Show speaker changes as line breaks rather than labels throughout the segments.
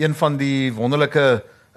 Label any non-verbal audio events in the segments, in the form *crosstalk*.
een van die wonderlike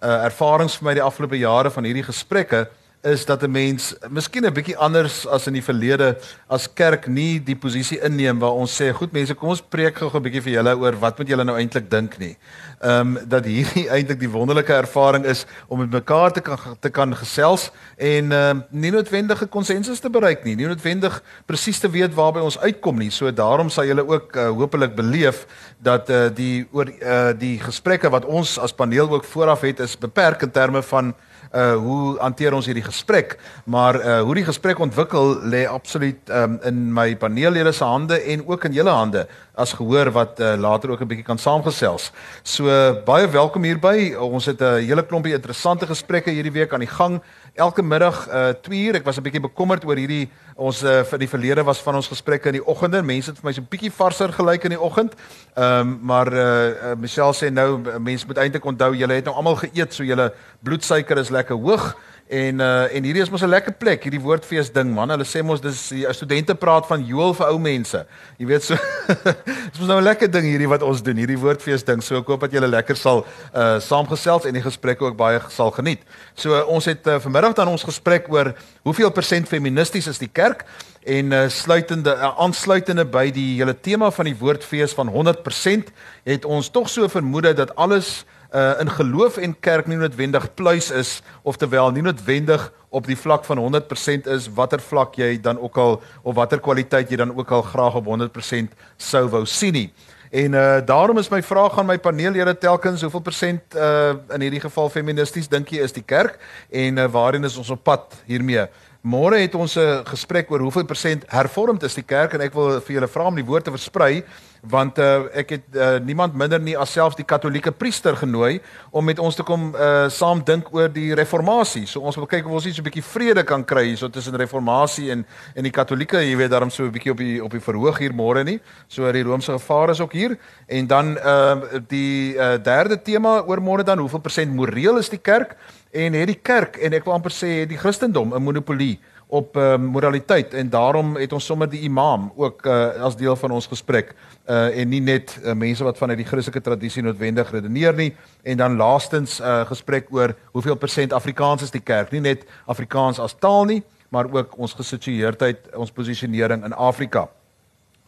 uh, ervarings vir my die afgelope jare van hierdie gesprekke is dat 'n mens miskien 'n bietjie anders as in die verlede as kerk nie die posisie inneem waar ons sê goed mense kom ons preek gou 'n bietjie vir julle oor wat moet julle nou eintlik dink nie. Ehm um, dat hierdie *laughs* eintlik die wonderlike ervaring is om met mekaar te kan te kan gesels en ehm um, nie noodwendige konsensus te bereik nie, nie noodwendig presies te weet waarby ons uitkom nie. So daarom sal julle ook uh, hopelik beleef dat uh, die oor uh, die gesprekke wat ons as paneel ook vooraf het is beperk in terme van uh hoe hanteer ons hierdie gesprek maar uh hoe die gesprek ontwikkel lê absoluut um, in my paneellede se hande en ook in julle hande as gehoor wat uh, later ook 'n bietjie kan saamgesels. So uh, baie welkom hierby. Ons het 'n uh, hele klompie interessante gesprekke hierdie week aan die gang. Elke middag uh 2 uur. Ek was 'n bietjie bekommerd oor hierdie ons uh, vir die verlede was van ons gesprekke in die oggende. Mense het vir my so 'n bietjie varser gelyk in die oggend. Ehm um, maar uh, uh Michelle sê nou mense moet eintlik onthou julle het nou almal geëet so julle bloedsuiker is lekker hoog. En uh en hierdie is mos 'n lekker plek, hierdie woordfees ding man. Hulle sê mos dis die studente praat van Joel vir ou mense. Jy weet so *laughs* Dis mos nou 'n lekker ding hierdie wat ons doen, hierdie woordfees ding. So ek hoop dat julle lekker sal uh saamgesels en die gesprekke ook baie sal geniet. So uh, ons het uh, vanmiddag dan ons gesprek oor hoeveel persent feministies is die kerk en uh, sluitende uh, aansluitende by die hele tema van die woordfees van 100% het ons tog so vermoed dat alles uh, in geloof en kerk nie noodwendig pluis is of terwyl nie noodwendig op die vlak van 100% is watter vlak jy dan ook al of watter kwaliteit jy dan ook al graag op 100% sou wou sien nie. En uh daarom is my vraag aan my paneellede telkens hoeveel persent uh in hierdie geval feministies dink jy is die kerk en uh, waarheen is ons op pad hiermee? Môre het ons 'n gesprek oor hoeveel persent hervormd is die kerk en ek wil vir julle vra om die woord te versprei want uh, ek het uh, niemand minder nie as selfs die katolieke priester genooi om met ons te kom uh, saam dink oor die reformatie. So ons wil kyk of ons iets 'n bietjie vrede kan kry hierso tussen reformatie en en die katolieke, jy weet daarom so 'n bietjie op die op die verhoog hier môre nie. So die Romeinse gevaar is ook hier en dan uh, die uh, derde tema oor môre dan hoeveel persent moreel is die kerk en het die kerk en ek wil amper sê die Christendom 'n monopolie op uh, moraliteit. En daarom het ons sommer die imam ook uh, as deel van ons gesprek. Uh, en nie net uh, mense wat vanuit die Christelike tradisie noodwendig redeneer nie. En dan laastens uh, gesprek oor hoeveel persent Afrikaans is die kerk. Nie net Afrikaans as taal nie maar ook ons gesitueerdheid ons posisionering in Afrika.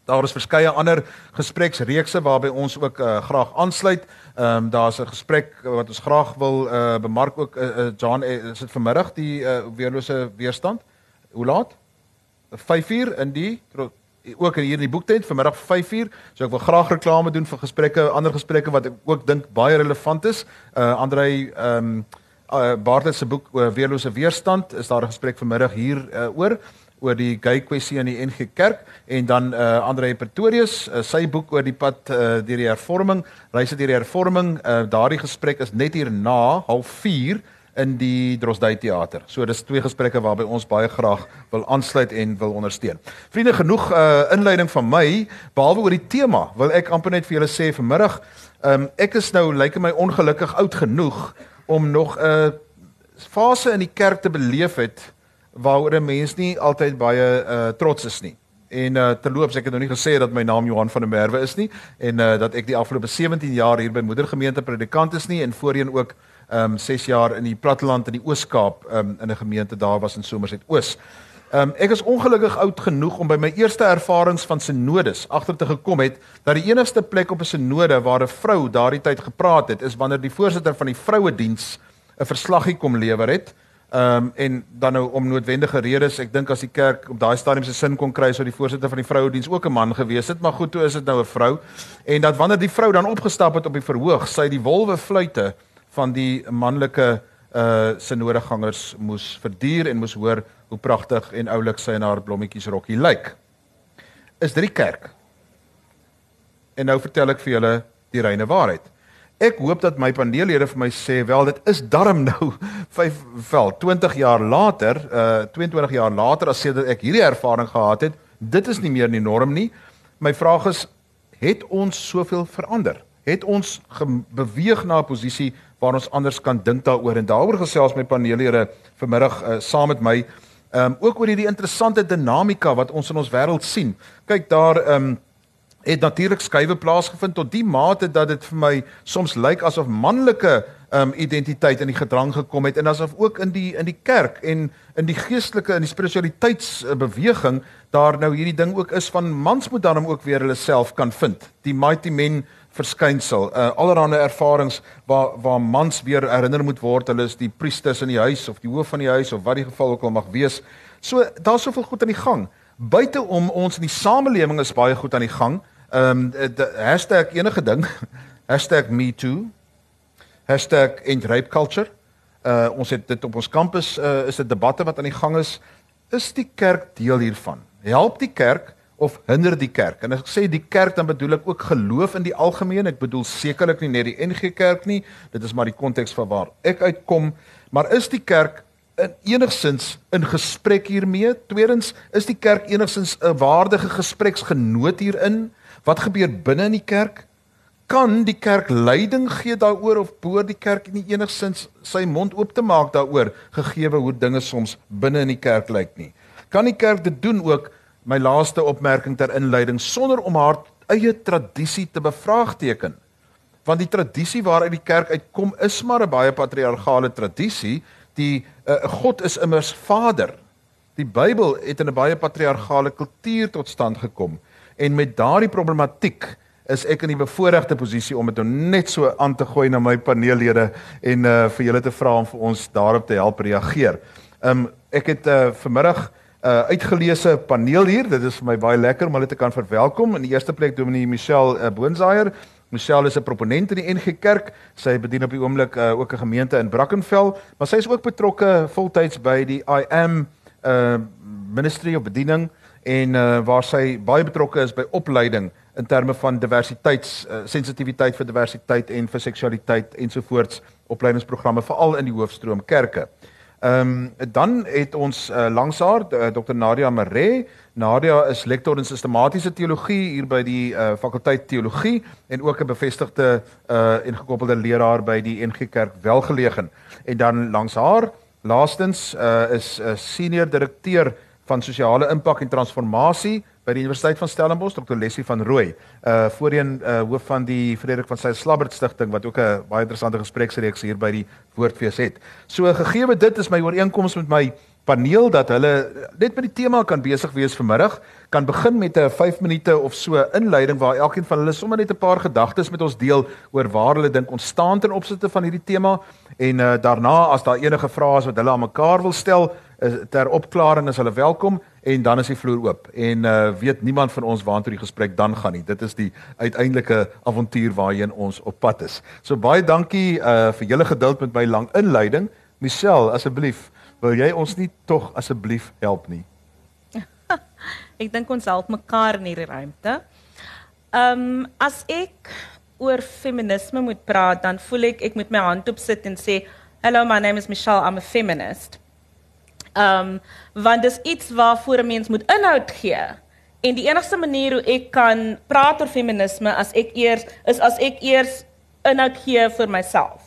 Daar is verskeie ander gespreksreekse waarby ons ook uh, graag aansluit. Ehm um, daar's 'n gesprek wat ons graag wil uh, bemark ook uh, uh, John is dit vanmiddag die uh, weerlose weerstand? Hoe laat? 5uur in die ook hier in die boektent vanmiddag 5uur. So ek wil graag reklame doen vir gesprekke, ander gesprekke wat ek ook dink baie relevant is. Uh Andrei ehm um, uh, Bartels se boek oor weerlose weerstand is daar 'n gesprek vanmiddag hier uh, oor oor die gay kwessie in die NG Kerk en dan uh Andrei Pretorius uh, sy boek oor die pad uh, deur die hervorming, reise deur die hervorming. Uh daardie gesprek is net hier na 04:30 in die Drosdui teater. So dis twee gesprekke waarby ons baie graag wil aansluit en wil ondersteun. Vriende, genoeg uh inleiding van my behalwe oor die tema. Wil ek amper net vir julle sê vanmiddag, um ek is nou lyk my ongelukkig oud genoeg om nog 'n uh, fase in die kerk te beleef het waaroor 'n mens nie altyd baie uh trots is nie. En uh terloops, ek het nou nie gesê dat my naam Johan van der Merwe is nie en uh dat ek die afgelope 17 jaar hier by Moedergemeente predikant is nie en voorheen ook ehm um, 6 jaar in die platteland in die Oos-Kaap ehm um, in 'n gemeente daar was in Somerset Oos. Ehm um, ek is ongelukkig oud genoeg om by my eerste ervarings van sinodes agter te gekom het dat die enigste plek op 'n sinode waar 'n vrou daardie tyd gepraat het is wanneer die voorsitter van die vrouediens 'n verslaggie kom lewer het. Ehm um, en dan nou om noodwendige redes, ek dink as die kerk op daai stadium se sin kon kry sou die voorsitter van die vrouediens ook 'n man gewees het, maar goed, toe is dit nou 'n vrou. En dat wanneer die vrou dan opgestap het op die verhoog, sy die wolwe fluitte van die manlike uh sinodegangers moes verduur en moes hoor hoe pragtig en oulik sy in haar blommetjies rokkie lyk. Is dit die kerk? En nou vertel ek vir julle die reine waarheid. Ek hoop dat my paneellede vir my sê wel dit is darm *laughs* nou 5 vel 20 jaar later, uh 22 jaar later as sedert ek hierdie ervaring gehad het, dit is nie meer die norm nie. My vraag is het ons soveel verander? Het ons beweeg na 'n posisie waar ons anders kan dink daaroor en daaroor gesels my paneellede vanmiddag uh, saam met my. Ehm um, ook oor hierdie interessante dinamika wat ons in ons wêreld sien. Kyk daar ehm um, het natuurlik skuwe plaasgevind tot die mate dat dit vir my soms lyk asof manlike um identiteit in die gedrang gekom het en asof ook in die in die kerk en in die geestelike en die spiritualiteitsbeweging daar nou hierdie ding ook is van mans moet dan ook weer hulle self kan vind. Die mighty men verskynsel. Uh allerhande ervarings waar waar mans weer herinner moet word hulle is die priesters in die huis of die hoof van die huis of wat die geval ook al mag wees. So daar's soveel goed aan die gang. Buite om ons in die samelewing is baie goed aan die gang Ehm um, #enige ding. *laughs* #me too. #end rape culture. Uh ons het dit op ons kampus uh is dit debatte wat aan die gang is. Is die kerk deel hiervan? Help die kerk of hinder die kerk? En as ek sê die kerk dan bedoel ek ook geloof in die algemeen. Ek bedoel sekerlik nie net die NG Kerk nie. Dit is maar die konteks van waar ek uitkom. Maar is die kerk in enigsins in gesprek hiermee? Tweedens, is die kerk enigsins 'n waardige gespreksgenoot hierin? Wat gebeur binne in die kerk? Kan die kerk leiding gee daaroor of behoort die kerk nie enigsins sy mond oop te maak daaroor gegee hoe dinge soms binne in die kerk lyk nie? Kan die kerk dit doen ook? My laaste opmerking ter inleiding sonder om haar eie tradisie te bevraagteken. Want die tradisie waaruit die kerk uitkom is maar 'n baie patriargale tradisie. Die uh, God is immers Vader. Die Bybel het in 'n baie patriargale kultuur tot stand gekom. En met daardie problematiek is ek in die bevoordeelde posisie om dit nou net so aan te gooi na my paneellede en uh vir julle te vra om vir ons daarop te help reageer. Um ek het uh vanmiddag uh uitgeleese paneel hier. Dit is vir my baie lekker om hulle te kan verwelkom. In die eerste plek Dominee Michelle uh, Boonsaier. Michelle is 'n proponent in die NG Kerk. Sy bedien op die oomblik uh ook 'n gemeente in Brackenfell, maar sy is ook betrokke voltyds by die I am uh ministry of bediening en uh, waar sy baie betrokke is by opleiding in terme van diversiteits uh, sensitiwiteit vir diversiteit en vir seksualiteit ensovoorts opleidingsprogramme veral in die hoofstroom kerke. Ehm um, dan het ons uh, langs haar uh, Dr Nadia Maree. Nadia is lektor in sistematiese teologie hier by die uh, fakulteit teologie en ook 'n bevestigde uh, en gekoppelde leraar by die NG Kerk Welgelegen. En dan langs haar laastens uh, is 'n uh, senior direkteur van sosiale impak en transformasie by die Universiteit van Stellenbosch, Dr. Leslie van Rooi, uh voorheen uh hoof van die Frederik van Sail Slabbert Stichting wat ook 'n baie interessante gespreksreeks hier by die Woordfees het. So gegee dit is my ooreenkoms met my paneel dat hulle net met die tema kan besig wees vanmiddag, kan begin met 'n 5 minute of so inleiding waar elkeen van hulle sommer net 'n paar gedagtes met ons deel oor waar hulle dink ons staan ten opsigte van hierdie tema en uh, daarna as daar enige vrae is wat hulle aan mekaar wil stel, is ter opklaring is hulle welkom en dan is die vloer oop en uh, weet niemand van ons waartoe die gesprek dan gaan nie. Dit is die uiteindelike avontuur waarheen ons op pad is. So baie dankie uh, vir julle geduld met my lang inleiding. Michelle, asseblief Wil jy ons nie tog asseblief help nie? *laughs*
ek dink ons help mekaar in hierdie ruimte. Ehm um, as ek oor feminisme moet praat, dan voel ek ek moet my hand op sit en sê, "Hello, my name is Michelle, I'm a feminist." Ehm um, want dis iets waarvoor 'n mens moet inhoud gee. En die enigste manier hoe ek kan praat oor feminisme as ek eers is as ek eers inhoud gee vir myself.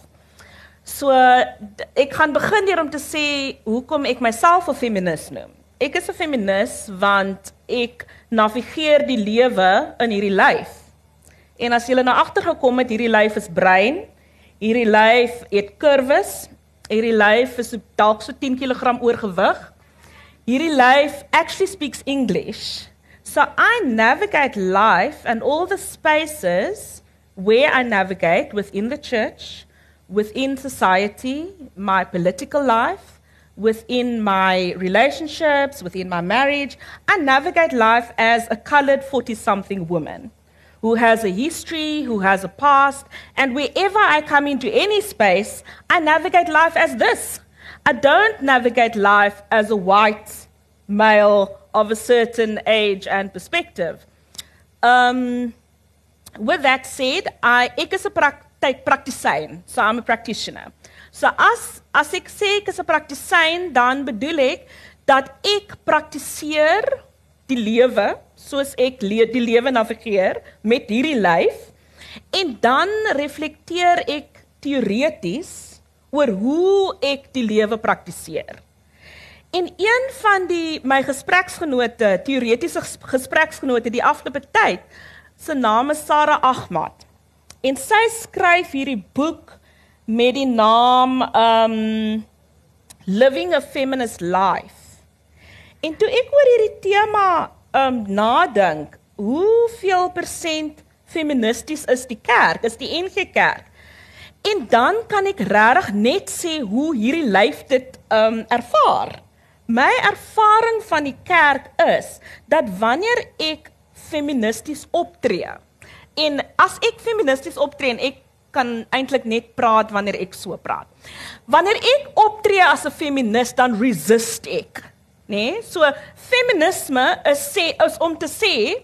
So ek gaan begin deur om te sê hoekom ek myself 'n feminis noem. Ek is 'n feminis want ek navigeer die lewe in hierdie lyf. En as jy nou agtergekom het hierdie lyf is brein, hierdie lyf het kurwes, hierdie lyf is dalk so 10 kg oorgewig. Hierdie lyf actually speaks English. So I navigate life and all the spaces where I navigate within the church within society, my political life, within my relationships, within my marriage. I navigate life as a colored 40 something woman who has a history, who has a past, and wherever I come into any space, I navigate life as this. I don't navigate life as a white male of a certain age and perspective. Um, with that said, I ek is 'n tyd praktisyn. So I'm a practitioner. So as as ek sê ek is 'n praktisyn, dan bedoel ek dat ek praktiseer die lewe soos ek le die lewe navigeer met hierdie lyf en dan reflekteer ek teoreties oor hoe ek die lewe praktiseer. En een van die my gespreksgenote, teoretiese gespreksgenote die afgelope tyd se naam is Sarah Ahmad. En sy skryf hierdie boek met die naam um Living a Feminist Life. En toe ek oor hierdie tema um nadink, hoeveel persent feministies is die kerk? Is die NG Kerk? En dan kan ek regtig net sê hoe hierdie lyf dit um ervaar. My ervaring van die kerk is dat wanneer ek feministies optree en as ek feministies optree en ek kan eintlik net praat wanneer ek so praat. Wanneer ek optree as 'n feminis dan resist ek, né? Nee? So feminisme is sê is om te sê,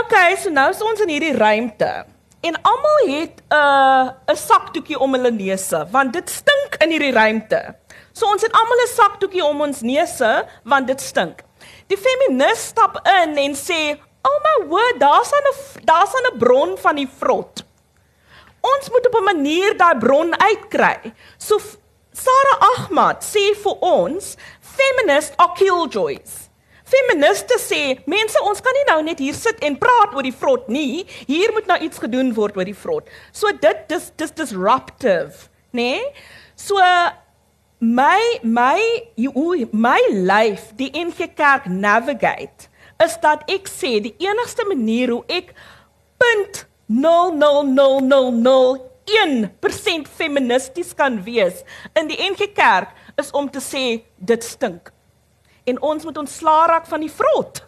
okay, so nou is ons in hierdie ruimte en almal het 'n uh, 'n sakdoekie om hulle neuse want dit stink in hierdie ruimte. So ons het almal 'n sakdoekie om ons neuse want dit stink. Die feminis stap in en sê, "Oh my word, daar's 'n daar's 'n bron van die vrot." Ons moet op 'n manier daai bron uitkry. So Sarah Ahmad sê vir ons, feminists are killjoys. Feministe sê, mense, ons kan nie nou net hier sit en praat oor die vrot nie. Hier moet nou iets gedoen word oor die vrot. So dit dis dis disruptive, nê? Nee? So my my hoe my life die NG Kerk navigate is dat ek sê die enigste manier hoe ek punt 0.00001% feministies kan wees in die NG Kerk is om te sê dit stink en ons moet ontslaa raak van die vrot.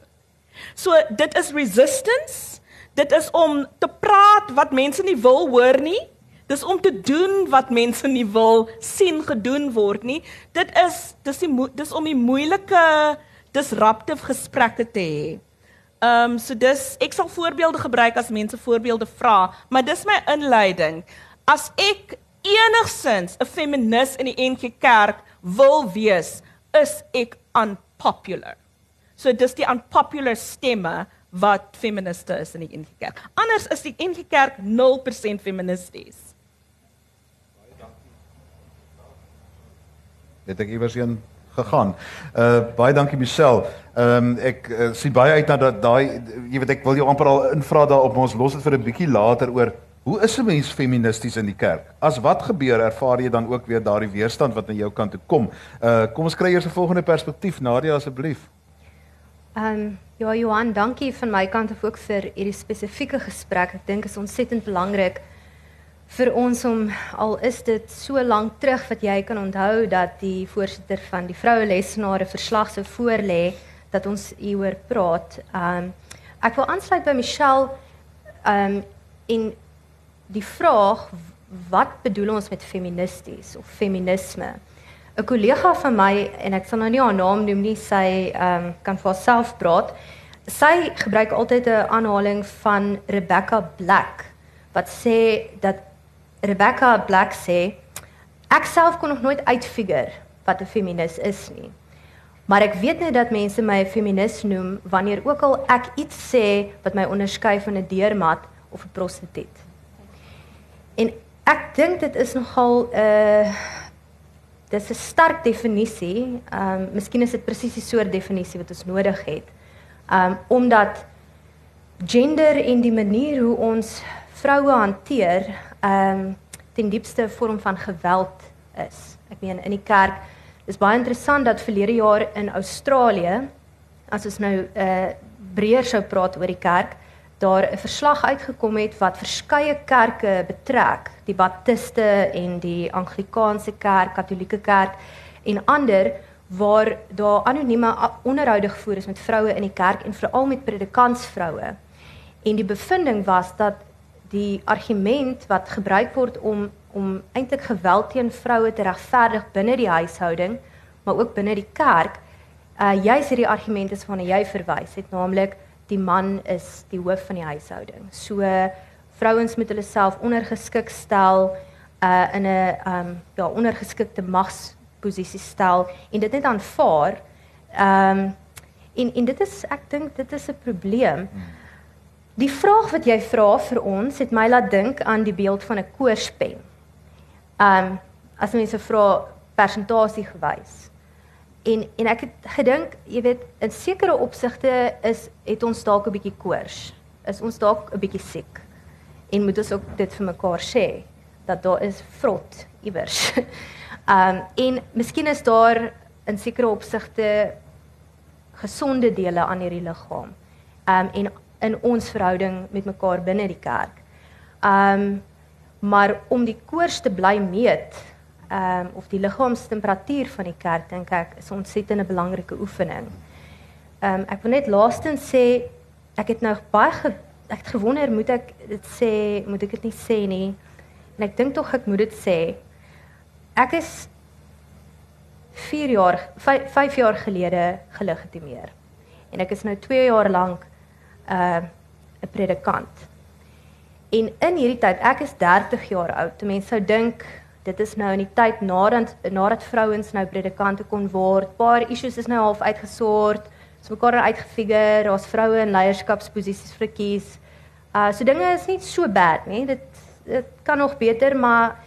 So dit is resistance. Dit is om te praat wat mense nie wil hoor nie. Dis om te doen wat mense nie wil sien gedoen word nie. Dit is dis die dis om die moeilike disruptive gesprekke te hê. Um, so dis ek sal voorbeelde gebruik as mense voorbeelde vra, maar dis my inleiding. As ek enigsins 'n feminis in die NG Kerk wil wees, is ek unpopular. So dis die unpopular stemme wat feministe is in die NG Kerk. Anders is die NG Kerk 0% feministiese.
Het ek iewers heen gegaan. Uh baie dankie Michelle. Ehm um, ek uh, sien baie uit na dat daai jy weet ek wil jou amper al invra daarop ons los dit vir 'n bietjie later oor Hoe is 'n mens feministies in die kerk? As wat gebeur, ervaar jy dan ook weer daardie weerstand wat aan jou kant toe kom? Uh kom ons kry eers 'n volgende perspektief, Nadia asseblief.
Ehm um, ja, Johan, dankie van my kant af ook vir hierdie spesifieke gesprek. Ek dink is ontsettend belangrik vir ons om al is dit so lank terug wat jy kan onthou dat die voorsitter van die vroue lesenare verslag se voorlê dat ons hieroor praat. Ehm um, ek wil aansluit by Michelle ehm um, in die vraag wat bedoel ons met feministisch of feminisme? 'n Kollega van my en ek sal nou nie haar naam noem nie, sy ehm um, kan vir haarself praat. Sy gebruik altyd 'n aanhaling van Rebecca Black wat sê dat Rebecca Black sê ek self kon nog nooit uitfigure wat 'n feminis is nie. Maar ek weet net dat mense my 'n feminis noem wanneer ook al ek iets sê wat my onderskei van 'n deurmat of 'n prostituut. En ek dink dit is nogal 'n uh, dis 'n sterk definisie. Ehm um, miskien is dit presies die soort definisie wat ons nodig het. Ehm um, omdat gender en die manier hoe ons vroue hanteer, ehm um, ten diepste vorm van geweld is. Ek meen in die kerk is baie interessant dat verlede jaar in Australië as ons nou 'n uh, breër sou praat oor die kerk, daar 'n verslag uitgekom het wat verskeie kerke betrek, die Baptiste en die Anglikaanse kerk, Katolieke kerk en ander waar daar anonieme onderhoude gevoer is met vroue in die kerk en veral met predikantsvroue. En die bevinding was dat die argument wat gebruik word om om eintlik geweld teen vroue te regverdig binne die huishouding, maar ook binne die kerk, uh juis hierdie argument is waarna jy verwys het, naamlik die man is die hoof van die huishouding. So vrouens moet hulle self ondergeskik stel uh in 'n um ja ondergeskikte magsposisie stel en dit net aanvaar. Um en en dit is ek dink dit is 'n probleem. Die vraag wat jy vra vir ons het my laat dink aan die beeld van 'n koorspen. Um as mense vra persentasie gewys. En en ek het gedink, jy weet, in sekere opsigte is het ons dalk 'n bietjie koors. is ons dalk 'n bietjie siek en moet ons ook dit vir mekaar sê dat daar is vrot iewers. *laughs* Um, en miskien is daar in sekere opsigte gesonde dele aan hierdie liggaam. Um, en in ons verhouding met mekaar binne die kerk. Um, maar om die koers te bly meet um, of die liggaamstemperatuur van die kerk dink ek is 'n belangrike oefening. Um, ek wil net laastens sê ek het nou baie ge, ek het gewonder moet ek dit sê moet ek dit nie sê nie. En ek dink tog ek moet dit sê. Ek is 4 jaar 5, 5 jaar gelede gelegitimeer. En ek is nou 2 jaar lank uh, 'n predikant. En in hierdie tyd, ek is 30 jaar oud. Mense sou dink dit is nou in die tyd nadat nadat vrouens nou predikante kon word. Paar issues is nou half uitgesort. So mekaar uitgefigure, daar's vroue in leierskapsposisies verkies. Uh so dinge is nie so bad nie. Dit dit kan nog beter, maar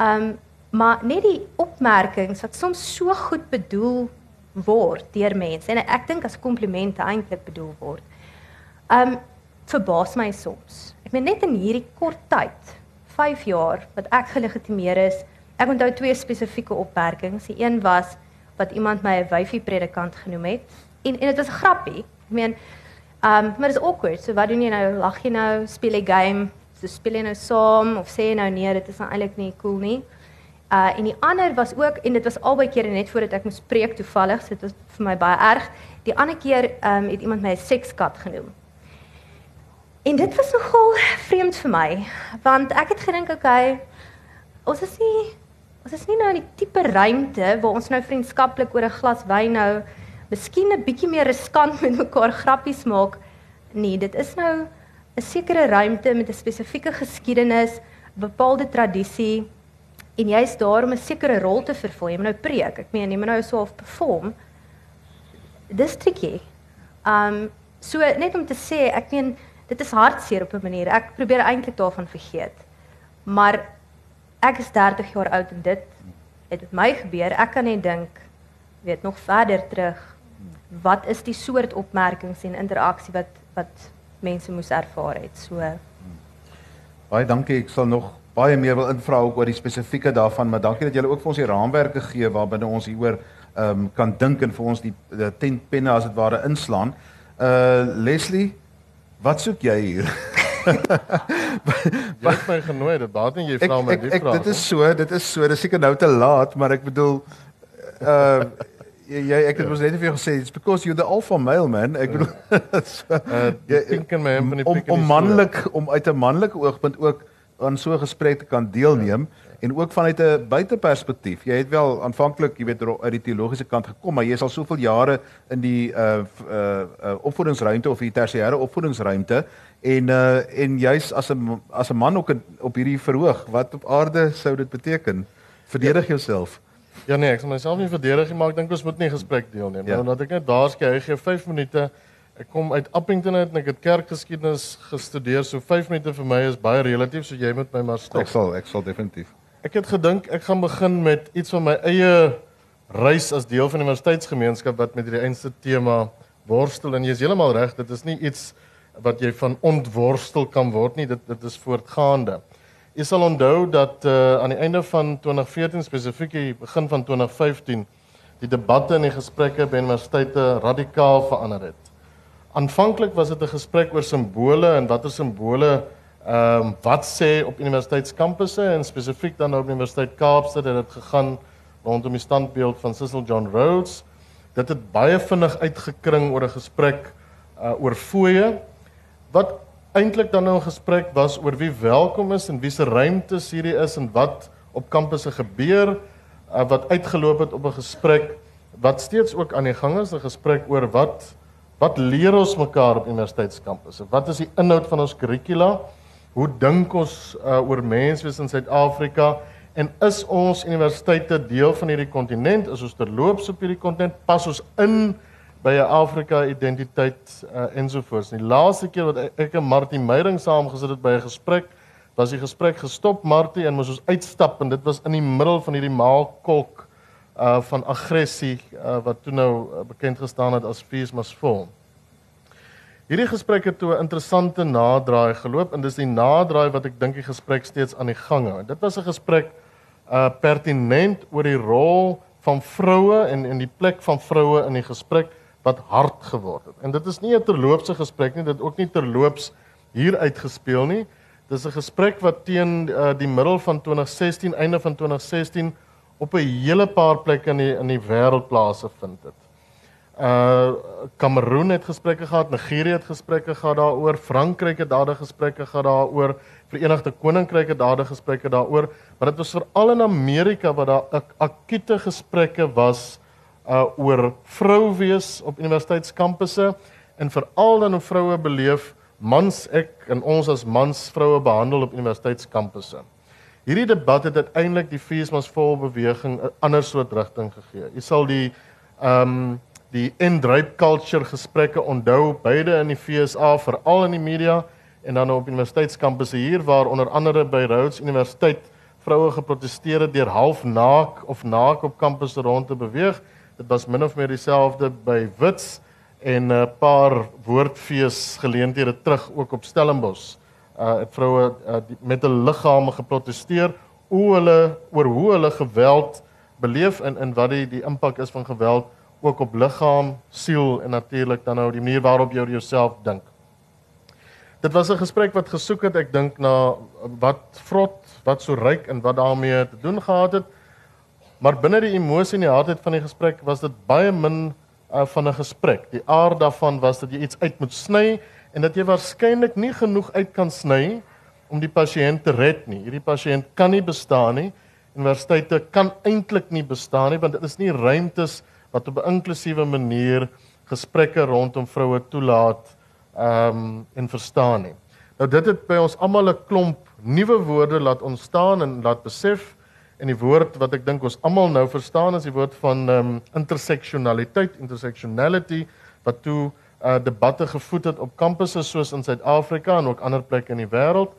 um, maar net die opmerkings wat soms so goed bedoel word deur mense en ek dink as komplimente eintlik bedoel word. Um, verbaas my soms. Ek meen net in hierdie kort tyd, 5 jaar wat ek gelegitimeer is, ek onthou twee spesifieke opmerkings. Die een was wat iemand my 'n wyfie predikant genoem het en en dit was 'n grappie. Ek meen, um, maar dit is awkward. So wat doen jy nou? Lag jy nou? Speel jy game? So speel jy nou saam of sê jy nou nee, dit is nou eintlik nie cool nie. Uh en die ander was ook en dit was albei kere net voordat ek moes preek toevallig, so dit was vir my baie erg. Die ander keer um, het iemand my 'n sekskat genoem. En dit was nogal vreemd vir my, want ek het gedink okay, ons is nie ons is nie nou in die tipe ruimte waar ons nou vriendskaplik oor 'n glas wyn nou miskien 'n bietjie meer riskant *laughs* met mekaar grappies maak. Nee, dit is nou 'n sekere ruimte met 'n spesifieke geskiedenis, bepaalde tradisie en jy's daar om 'n sekere rol te vervul. Jy moet nou preek. Ek meen, jy moet nou so of perform. Dis tricky. Um so net om te sê, ek meen dit is hartseer op 'n manier. Ek probeer eintlik daarvan vergeet. Maar ek is 30 jaar oud en dit het met my gebeur. Ek kan net dink weet nog verder terug. Wat is die soort opmerkings en interaksie wat wat mense moes ervaar het? So
baie dankie. Ek sal nog baie meer wil invra ook oor die spesifieke daarvan, maar dankie dat julle ook vir ons die raamwerke gee waarbinne ons hieroor ehm um, kan dink en vir ons die, die tentpenne as dit ware inslaan. Uh Leslie Wat soek jy hier? *laughs*
jy het my genooi, dit baat en jy vra my die vraag.
Dit is so, dit is so, dis seker nou te laat, maar ek bedoel uh jy ek het mos net vir jou gesê it's because you're the alpha male man. Ek bedoel *laughs*
so, uh jy dink in my
om, om manlik om uit 'n manlike oogpunt ook aan so 'n gesprek te kan deelneem. Ja en ook vanuit 'n buiteperspektief. Jy het wel aanvanklik, jy weet, uit die teologiese kant gekom, maar jy is al soveel jare in die uh uh, uh opvoedingsruimte of die tersiêre opvoedingsruimte en uh en jy's as 'n as 'n man ook in, op hierdie verhoog, wat op aarde sou dit beteken? Verdedig ja. jouself.
Ja nee, ek sal myself nie verdedig nie, maar ek dink ons moet nie gesprek deelneem nie. Ja. Want ek net daar skei, hy gee 5 minute. Ek kom uit Appington uit en ek het kerkgeskiedenis gestudeer. So 5 minute vir my is baie relatief, so jy moet my maar stop.
Ek sal ek sal definitief.
Ek het gedink ek gaan begin met iets van my eie reis as deel van die universiteitsgemeenskap wat met hierdie einste tema worstel en jy is heeltemal reg, dit is nie iets wat jy van ontworstel kan word nie, dit dit is voortgaande. Jy sal onthou dat uh, aan die einde van 2014 spesifiek die begin van 2015 die debatte en die gesprekke by universiteite radikaal verander het. Aanvanklik was dit 'n gesprek oor simbole en watter simbole Ehm um, wat sê op universiteitskampusse en spesifiek dan op Universiteit Kaapstad het dit gegaan rondom die standbeeld van Cecil John Rhodes. Dit het baie vinnig uitgekring oor 'n gesprek uh, oor fooie. Wat eintlik dan nou 'n gesprek was oor wie welkom is en wie se ruimtes hierdie is en wat op kampusse gebeur uh, wat uitgeloop het op 'n gesprek wat steeds ook aan die gang is 'n gesprek oor wat wat leer ons mekaar op universiteitskampusse? Wat is die inhoud van ons kurrikula Hoe dink ons uh, oor menswees in Suid-Afrika en is ons universiteite deel van hierdie kontinent? Is ons terloops op hierdie kontinent? Pas ons in by 'n Afrika identiteit uh, ensovoorts. Die laaste keer wat ek en Martie Meyering saamgesit het by 'n gesprek, was die gesprek gestop Martie en moes ons uitstap en dit was in die middel van hierdie maalkolk uh van aggressie uh, wat toe nou uh, bekend gestaan het as Fees Must Fall. Hierdie gesprek het toe 'n interessante naderdraai geloop en dis die naderdraai wat ek dink die gesprek steeds aan die gang hou. Dit was 'n gesprek uh pertinent oor die rol van vroue en en die plek van vroue in die gesprek wat hard geword het. En dit is nie 'n terloopse gesprek nie, dit ook nie terloops hier uitgespeel nie. Dis 'n gesprek wat teen uh, die middel van 2016, einde van 2016 op 'n hele paar plekke in die in die wêreld plase vind het. Uh Kameroen het gesprekke gehad, Nigerië het gesprekke gehad daaroor, Frankryk het daardie gesprekke gehad daaroor, Verenigde Koninkryk het daardie gesprekke daaroor, maar dit was veral in Amerika wat daar ak akute gesprekke was uh oor vrou wees op universiteitskampusse en veral dan hoe vroue beleef mans ek en ons as mans vroue behandel op universiteitskampusse. Hierdie debat het uiteindelik die Feesmas vol beweging 'n ander soort rigting gegee. Jy sal die ehm um, die end-rape culture gesprekke onthou beide in die FSA veral in die media en dan op universiteitskampusse hier waar onder andere by Rhodes Universiteit vroue geprotesteer het deur half naak of naak op kampusse rond te beweeg. Dit was min of meer dieselfde by Wits en 'n paar woordfees geleenthede terug ook op Stellenbosch. Uh het vroue uh, met 'n liggame geprotesteer oor hulle oor hoe hulle geweld beleef en en wat die die impak is van geweld ook op liggaam, siel en natuurlik dan nou die manier waarop jy oor jouself dink. Dit was 'n gesprek wat gesoek het, ek dink na wat vrot, wat so ryk en wat daarmee te doen gehad het. Maar binne die emosie en die hardheid van die gesprek was dit baie min uh, van 'n gesprek. Die aard daarvan was dat jy iets uit moet sny en dat jy waarskynlik nie genoeg uit kan sny om die pasiënt te red nie. Hierdie pasiënt kan nie bestaan nie. Universiteite kan eintlik nie bestaan nie want dit is nie ruimtes wat op 'n inklusiewe manier gesprekke rondom vroue toelaat ehm um, en verstaan nie. Nou dit het by ons almal 'n klomp nuwe woorde laat ontstaan en laat besef en die woord wat ek dink ons almal nou verstaan is die woord van ehm um, interseksionaliteit, intersectionality wat toe uh, debatte gevoed het op kampusse soos in Suid-Afrika en ook ander plekke in die wêreld.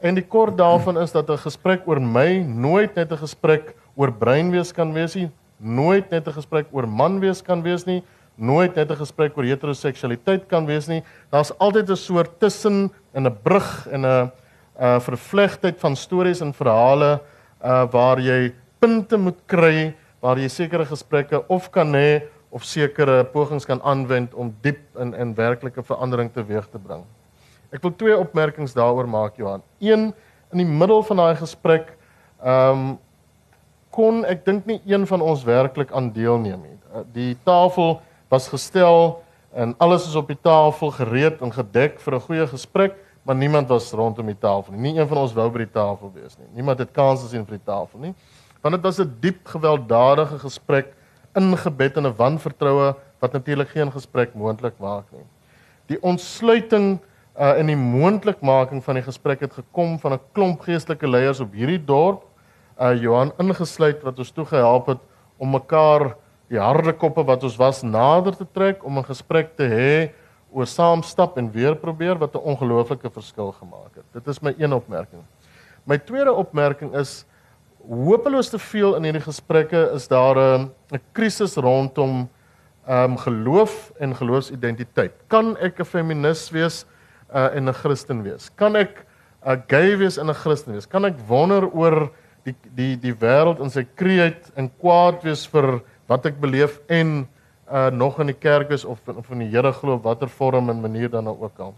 En die kort daarvan is dat 'n gesprek oor my nooit net 'n gesprek oor breinwees kan wees nie, nooit net 'n gesprek oor man wees kan wees nie, nooit net 'n gesprek oor heteroseksualiteit kan wees nie. Daar's altyd 'n soort tussen en 'n brug en 'n 'n vervlegtheid van stories en verhale uh waar jy punte moet kry waar jy sekere gesprekke of kan hê of sekere pogings kan aanwend om diep in in werklike verandering teweeg te bring. Ek wil twee opmerkings daaroor maak Johan. Een in die middel van daai gesprek ehm um, kon ek dink nie een van ons werklik aan deelneem nie. Uh, die tafel was gestel en alles is op die tafel gereed en gedek vir 'n goeie gesprek, maar niemand was rondom die tafel nie. Nie een van ons wou by die tafel wees nie. Niemand het kans gesien vir die tafel nie. Want dit was 'n diep gewelddadige gesprek ingebed in 'n wanvertroue wat natuurlik geen gesprek moontlik maak nie. Die ontsluiting uh, en die moontlikmaking van die gesprek het gekom van 'n klomp geestelike leiers op hierdie dorp uh Johan ingesluit wat ons toe gehelp het om mekaar die harde koppe wat ons was nader te trek om 'n gesprek te hê oor saam stap en weer probeer wat 'n ongelooflike verskil gemaak het. Dit is my een opmerking. My tweede opmerking is hopeloos te veel in hierdie gesprekke is daar 'n 'n krisis rondom ehm um, geloof en geloofsidentiteit. Kan ek 'n feminis wees uh, en 'n Christen wees? Kan ek 'n gay wees en 'n Christen wees? Kan ek wonder oor die die die wêreld in sy kreet en kwaad wees vir wat ek beleef en uh nog in die kerk is of of in die Here glo watter vorm en manier dan ook al.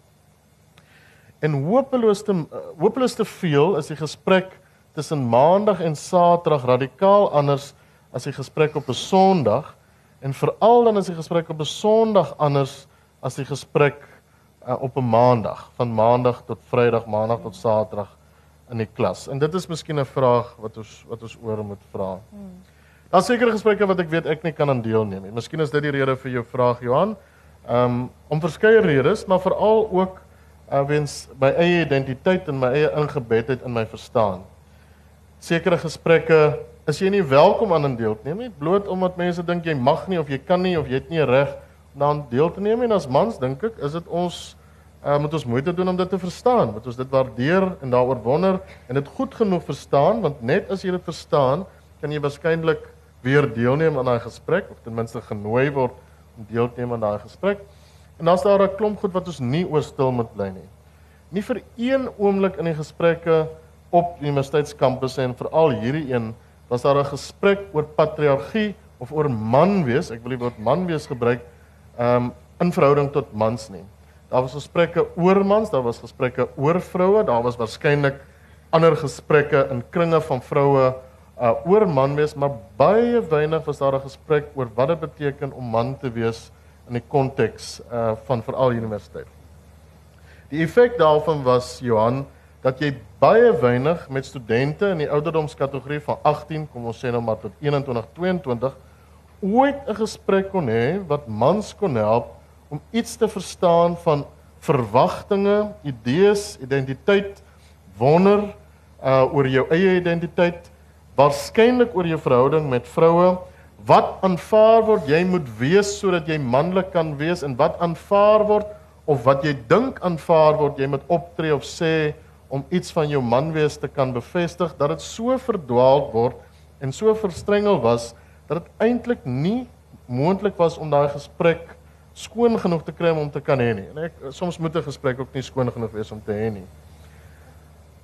En hopeloos te hopeloos te veel is die gesprek tussen maandag en saterdag radikaal anders as die gesprek op 'n sonderdag en veral dan is die gesprek op 'n sonderdag anders as die gesprek uh, op 'n maandag van maandag tot vrydag maandag tot saterdag in die klas. En dit is miskien 'n vraag wat ons wat ons oor moet vra. Hmm. Daar's sekere gesprekke wat ek weet ek nie kan aan deelneem nie. Miskien is dit die rede vir jou vraag Johan. Ehm um, om verskeie redes, maar veral ook uh, wens my eie identiteit en my eie ingebedheid in my verstaan. Sekere gesprekke is jy nie welkom aan in deel te neem nie, bloot omdat mense dink jy mag nie of jy kan nie of jy het nie reg om aan deel te neem nie. En as mans dink ek, is dit ons uh, moet ons moeite doen om dit te verstaan, moet ons dit waardeer en daaroor wonder en dit goed genoeg verstaan want net as jy dit verstaan, kan jy waarskynlik weer deelneem aan daai gesprek of ten minste genooi word om deel te neem aan daai gesprek. En dan's daar 'n klomp goed wat ons nie oor stil moet bly nie. Nie vir een oomblik in die gesprekke op universiteitskampusse en veral hierdie een was daar 'n gesprek oor patriargie of oor man wees. Ek wil die woord man wees gebruik um in verhouding tot mans nie. Daar was gesprekke oor mans, daar was gesprekke oor vroue, daar was waarskynlik ander gesprekke in kringe van vroue uh oor man wees, maar baie weinig was daar 'n gesprek oor wat dit beteken om man te wees in die konteks uh van veral universiteit. Die effek daarvan was Johan dat jy baie weinig met studente in die ouderdomskategorie van 18, kom ons sê nou maar tot 21, 22 ooit 'n gesprek kon hê wat mans kon help om iets te verstaan van verwagtinge, idees, identiteit, wonder uh oor jou eie identiteit, waarskynlik oor jou verhouding met vroue, wat aanvaar word jy moet wees sodat jy manlik kan wees en wat aanvaar word of wat jy dink aanvaar word jy moet optree of sê om iets van jou manwees te kan bevestig dat dit so verdwaal word en so verstrengel was dat dit eintlik nie moontlik was om daai gesprek skoon genoeg te kry om te kan hê nie. En ek soms moet 'n gesprek ook nie skoon genoeg wees om te hê nie.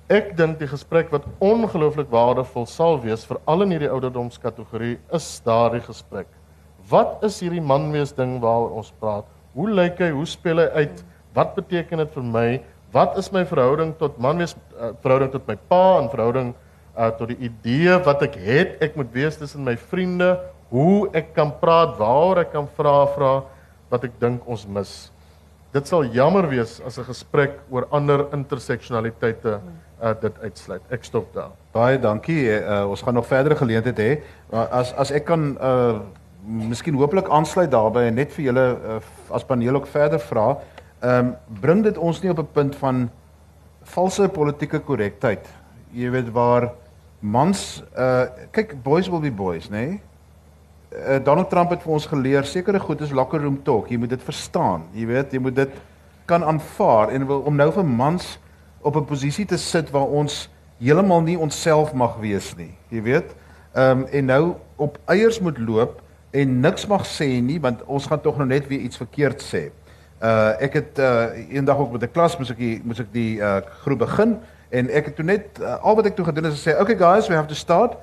Ek dink die gesprek wat ongelooflik waardevol sal wees vir al in hierdie ouderdomskategorie is daardie gesprek. Wat is hierdie manwees ding waaroor ons praat? Hoe lyk hy? Hoe speel hy uit? Wat beteken dit vir my? Wat is my verhouding tot man wees uh, verhouding tot my pa en verhouding uh, tot die idee wat ek het ek moet wees tussen my vriende, hoe ek kan praat, waar ek kan vra vra wat ek dink ons mis. Dit sal jammer wees as 'n gesprek oor ander interseksionaliteite uh, dit uitsluit. Ek stop daar.
Baie dankie. Uh, ons gaan nog verdere geleenthede hê. As as ek kan uh miskien hopelik aansluit daarbey en net vir julle uh, as paneel ook verder vra. Ehm um, bring dit ons nie op 'n punt van valse politieke korrektheid. Jy weet waar mans uh kyk boys will be boys, nê? Nee? Uh, Donald Trump het vir ons geleer sekere goed is locker room talk. Jy moet dit verstaan. Jy weet, jy moet dit kan aanvaar en wil om nou vir mans op 'n posisie te sit waar ons heeltemal nie onsself mag wees nie. Jy weet? Ehm um, en nou op eiers moet loop en niks mag sê nie want ons gaan tog nou net weer iets verkeerd sê. Uh ek het uh eendag ook met 'n klas moes ek die moes ek die uh groep begin en ek het toe net uh, al wat ek toe gedoen is gesê okay guys we have to start.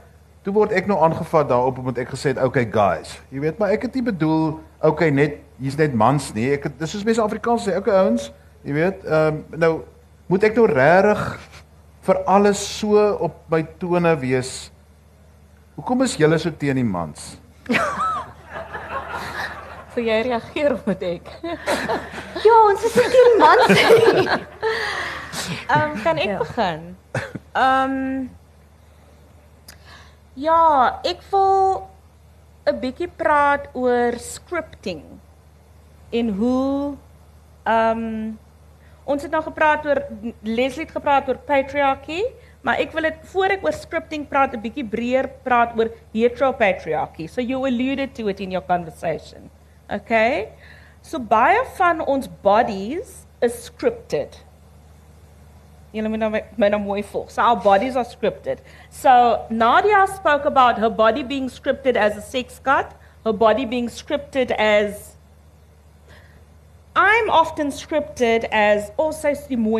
Toe word ek nou aangevat daarop omdat ek gesê het okay guys. Jy weet maar ek het nie bedoel okay net hier's net mans nie. Ek het dis soos mense Afrikaans sê okay ouens. Jy weet ehm um, nou moet ek nou regtig vir alles so op my tone wees. Hoekom is julle so teen die mans? *laughs*
Vir jy reageer of moet ek? *laughs*
Ja, ons is nie teen mans nie.
Ehm um, kan ek ja. begin? Ehm um, Ja, ek wil 'n bietjie praat oor scripting en hoe ehm um, ons het nou gepraat oor Leslie het gepraat oor patriarchy, maar ek wil dit voor ek oor scripting praat 'n bietjie breër praat oor heteropatriarchy. So you alluded to it in your conversation. Okay? So baie van ons bodies is scripted. Nou mooi volg. So our bodies are scripted. So Nadia spoke about her body being scripted as a sex god, her body being scripted as I'm often scripted as also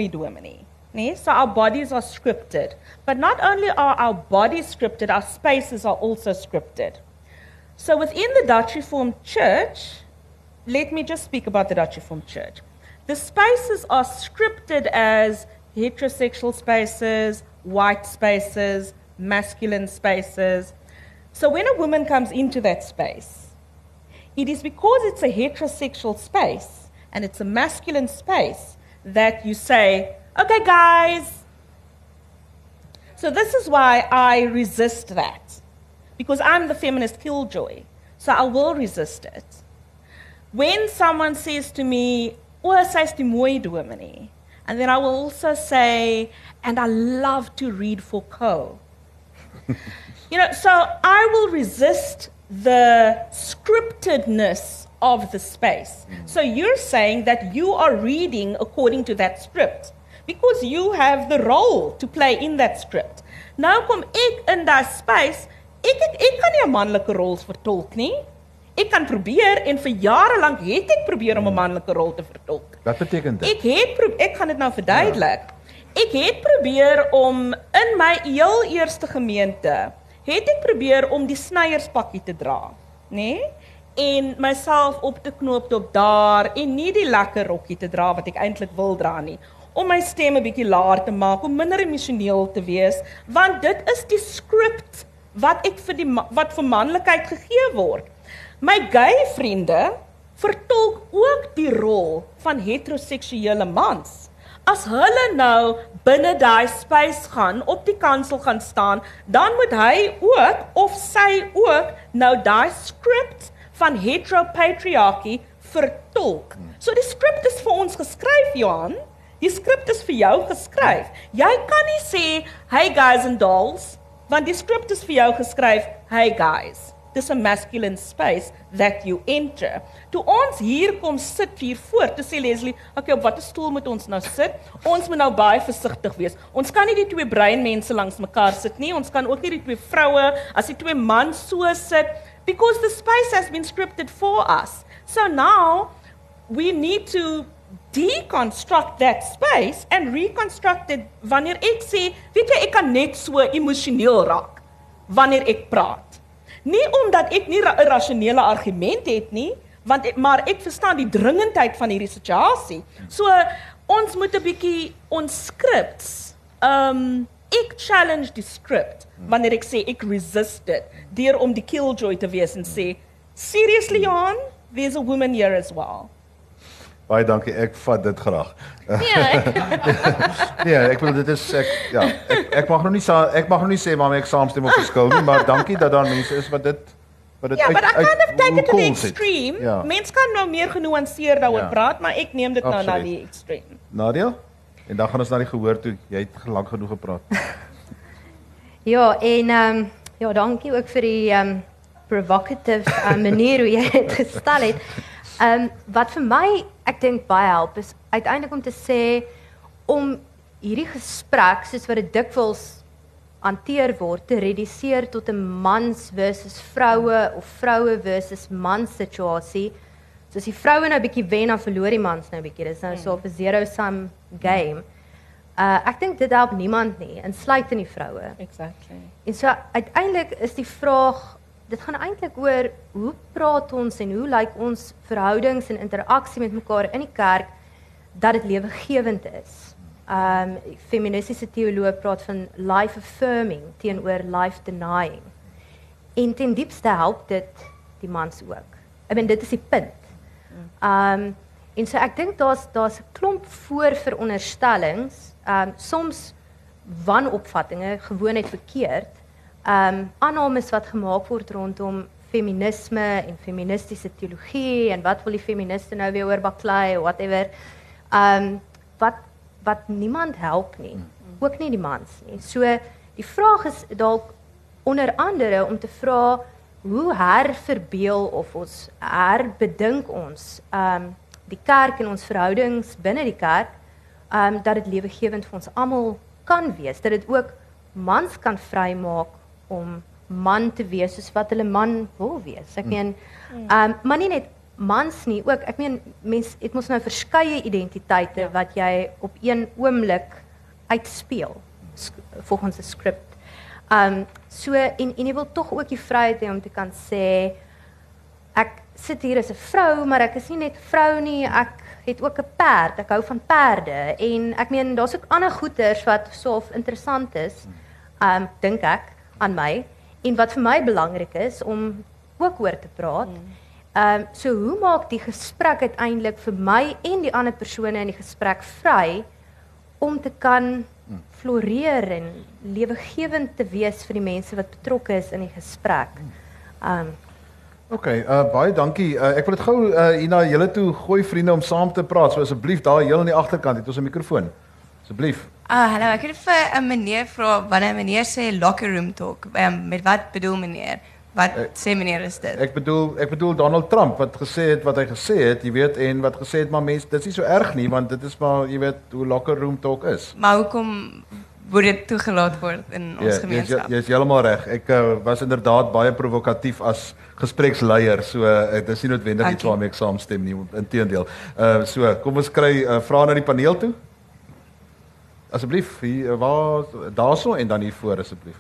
dominee. Nee, so our bodies are scripted. But not only are our bodies scripted, our spaces are also scripted. So within the Dutch Reformed Church, let me just speak about the Dutch Reformed Church. The spaces are scripted as heterosexual spaces, white spaces, masculine spaces. So when a woman comes into that space, it is because it's a heterosexual space and it's a masculine space that you say, okay, guys. So this is why I resist that because I'm the feminist killjoy. So I will resist it. When someone says to me, "Oh, sy's die mooi dominee," and then I will also say, "And I love to read Foucault." *laughs* you know, so I will resist the scriptedness of the space. Mm. So you're saying that you are reading according to that script because you have the role to play in that script. Nou kom ek in daai space Ek ek, ek kan nie 'n manlike rol vertolk nie. Ek kan probeer en vir jare lank het ek probeer om 'n manlike rol te vertolk.
Wat beteken dit?
Ek het pro ek gaan dit nou verduidelik. Ek het probeer om in my heel eerste gemeente het ek probeer om die snyerspakkie te dra, nê? Nee? En myself op te knoop tot daar en nie die lekker rokkie te dra wat ek eintlik wil dra nie om my stem 'n bietjie laer te maak, om minder emosioneel te wees, want dit is die skrip wat ek vir die wat vir manlikheid gegee word. My gay vriende vertolk ook die rol van heteroseksuele mans. As hulle nou binne daai space gaan, op die kansel gaan staan, dan moet hy ook of sy ook nou daai skrip van heteropatriarchy vertolk. So die skrip is vir ons geskryf, Johan. Die skrip is vir jou geskryf. Jy kan nie sê, "Hey guys and dolls," want die skrip is vir jou geskryf, "Hey guys." Dis 'n masculine space that you enter. Toe ons hier kom sit hier voor, toe sê Leslie, "Oké, op watter stoel moet ons nou sit? Ons moet nou baie versigtig wees. Ons kan nie die twee brein mense langs mekaar sit nie. Ons kan ook nie die twee vroue as die twee mans so sit because the space has been scripted for us. So now we need to deconstruct that space and reconstruct it wanneer ek sê, weet jy, ek kan net so emosioneel raak wanneer ek praat. Nie omdat ek nie 'n rasionele argument het nie, want ek, maar ek verstaan die dringendheid van hierdie situasie. So ons moet 'n bietjie ons skrips um ek challenge die skrip wanneer ek sê ek resist it deur om die killjoy te wees en sê seriously Johan, there's a woman here as well.
Baie dankie, ek vat dit graag.
Ja. *laughs*
nee, ek wil dit is ek ja, ek ek mag nog nie sa, ek mag nog nie sê waarmee ek saamstem of verskil nie, maar dankie dat daar mense is wat dit wat dit
Ja, maar ek kan dit take it to the extreme.
Ja.
Mense kan nou meer genuanceer daaroor
Ja.
praat, maar ek neem dit nou na
Absoluut.
die extreme.
Nadia? En dan gaan ons na die gehoor toe. Jy het lank genoeg gepraat. *laughs*
Ja, en ehm um, ja, dankie ook vir die ehm um, provocative uh, manier hoe jy dit gestel het. Ehm um, wat vir my ek dink baie help is uiteindelik om te sê om hierdie gesprek soos wat dit dikwels hanteer word te reduseer tot 'n mans versus vroue of vroue versus mans situasie. So as die vroue nou 'n bietjie wen dan verloor die mans nou 'n bietjie. Dis nou so 'n zero sum game. Uh ek dink dit help niemand nie, insluitend die vroue.
Exactly.
En so uiteindelik is die vraag dit gaan eintlik oor hoe praat ons en hoe lyk ons verhoudings en interaksie met mekaar in die kerk dat dit lewegewend is. Um feministiese teoloë praat van life affirming teenoor life denying. En ten diepste help dit die mans ook. Ek bedoel dit is die punt. Um en so ek dink daar's daar's 'n klomp voorveronderstellings, um soms wanopvattinge, gewoonheid verkeerd. Um aannames wat gemaak word rondom feminisme en feministiese teologie en wat wil die feministe nou weer oor baklei of whatever. Um wat wat niemand help nie. Ook nie die mans nie. So die vraag is dalk onder andere om te vra hoe herverbeel of ons herbedink ons um die kerk en ons verhoudings binne die kerk um dat dit lewegewend vir ons almal kan wees dat dit ook mans kan vrymaak om man te wees soos wat hulle man wil wees. Ek meen um maar nie net mans nie ook ek meen mens het mos nou verskeie identiteite wat jy op een oomblik uitspeel volgens 'n skrip Um so en en jy wil tog ook die vryheid hê om te kan sê ek sit hier as 'n vrou, maar ek is nie net vrou nie, ek het ook 'n perd. Ek hou van perde. En ek meen daar's ook ander goeters wat soof interessant is. Um dink ek aan my en wat vir my belangrik is om ook oor te praat. Um so hoe maak die gesprek uiteindelik vir my en die ander persone in die gesprek vry om te kan floreer en lewegewend te wees vir die mense wat betrokke is in die gesprek. Um
OK, uh baie dankie. Uh, ek wil dit gou uh, hier na julle toe gooi vriende om saam te praat. So asseblief daar heel aan die agterkant het ons 'n mikrofoon. Asseblief.
Ah, hallo, ek wil vir 'n meneer vra wanneer meneer sê locker room talk. Um, met wat bedoel meneer? Wat sê meneer is dit?
Ek bedoel ek bedoel Donald Trump wat gesê het wat hy gesê het, jy weet, en wat gesê het maar mense, dit is nie so erg nie want dit is maar jy weet hoe locker room talk is.
maar hoekom word dit toegelaat word in ons
Ja,
gemeenskap.
jy's heeltemal reg. Ek uh, was inderdaad baie provokatief as gespreksleier. So uh, dit is nie noodwendig iets
Dankie.
waarmee ek saamstem nie, inteendeel. Uh so, kom ons kry uh, vrae na die paneel toe. Asseblief, hier uh, waar daarso en dan hier voor asseblief.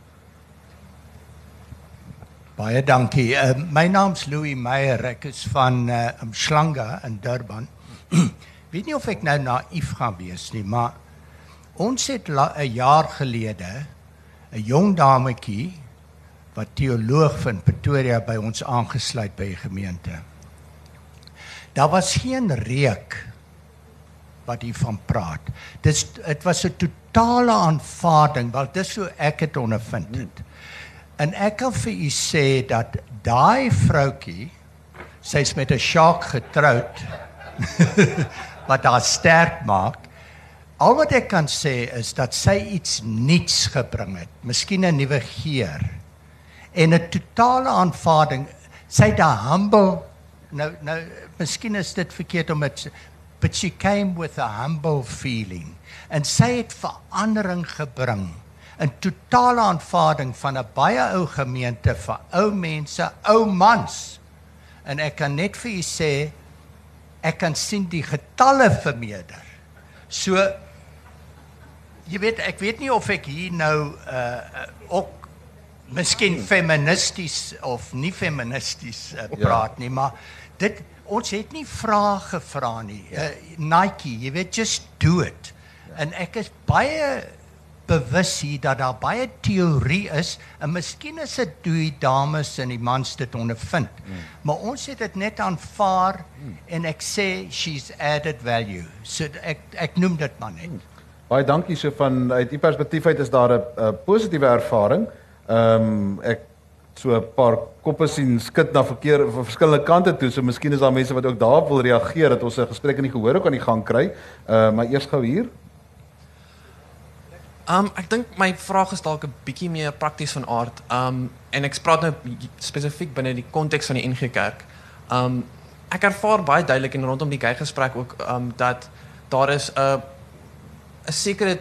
Baie dankie. Uh, my naam's Louis Meyer. Ek is van uh, Umhlanga in Durban. *clears throat* Weet nie of ek nou naïef gaan wees nie, maar ons het 'n jaar gelede 'n jong dametjie wat teoloog van Pretoria by ons aangesluit by die gemeente. Daar was geen reuk wat hiervan praat. Dis dit was 'n totale aanvaarding, want dis hoe ek dit ondervind het. En ek kan vir u sê dat daai vroutjie sy's met 'n shark getroud *laughs* wat haar sterk maak. Al wat ek kan sê is dat sy iets nuuts gebring het, miskien 'n nuwe geur en 'n totale aanvaarding. Sy het 'n humble nou nou miskien is dit verkeerd om dit but she came with a humble feeling en sy het verandering gebring 'n totale aanvaarding van 'n baie ou gemeente vir ou mense, ou mans. En ek kan net vir u sê ek kan sien die getalle vermeerder. So jy weet ek weet nie of ek hier nou uh, ook miskien feministies of nie feministies uh, praat nie, maar dit ons het nie vrae gevra nie. Uh, Nike, jy weet just do it. En ek is baie bewus hier dat daar baie teorie is en miskien is dit hoe die dames en die mans dit ondervind. Mm. Maar ons het dit net aanvaar mm. en ek sê she's added value. So ek ek noem dit maar net. Mm.
Baie dankie so van uit die perspektief uit is daar 'n positiewe ervaring. Ehm um, ek so 'n paar koppe sien skud na verkeer van verskillende kante toe. So miskien is daar mense wat ook daarop wil reageer dat ons 'n gesprek in die gehoor ook aan die gang kry. Uh maar eers gou hier.
Um ek dink my vraag is dalk 'n bietjie meer prakties van aard. Um en ek praat nou spesifiek binne die konteks van die NG Kerk. Um ek ervaar baie duidelik en rondom die gey gesprek ook um dat daar is 'n 'n sekere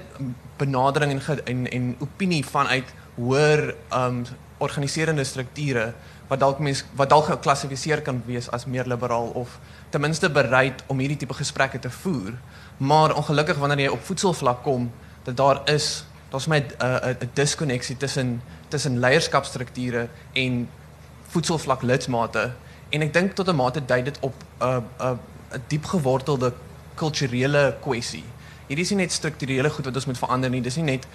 benadering en en en opinie vanuit hoër um organiserende strukture wat dalk mens wat dalk geklassifiseer kan wees as meer liberaal of ten minste bereid om hierdie tipe gesprekke te voer. Maar ongelukkig wanneer jy op voedselvlak kom, dat daar is daar's my 'n uh, 'n diskonneksie tussen tussen leierskapstrukture en voedselvlak lidmate en ek dink tot 'n mate dui dit op 'n uh, 'n uh, 'n diep gewortelde kulturele kwessie. Hierdie is nie net strukturele goed wat ons moet verander nie, dis nie net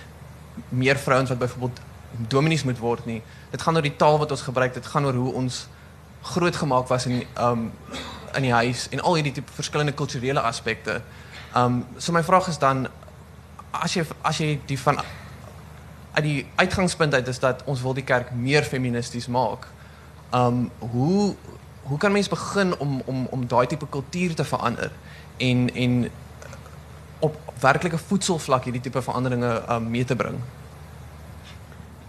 meer vrouens wat byvoorbeeld dominees moet word nie. Dit gaan oor die taal wat ons gebruik, dit gaan oor hoe ons grootgemaak was in um in die huis en al hierdie tipe verskillende kulturele aspekte. Um so vraag is dan as jy as jy die van uit die uitgangspunt uit is dat ons wil die kerk meer feministies maak. Um hoe hoe kan mens begin om om om daai tipe kultuur te verander en en op, werklike voedselvlak hierdie tipe veranderinge um mee te bring?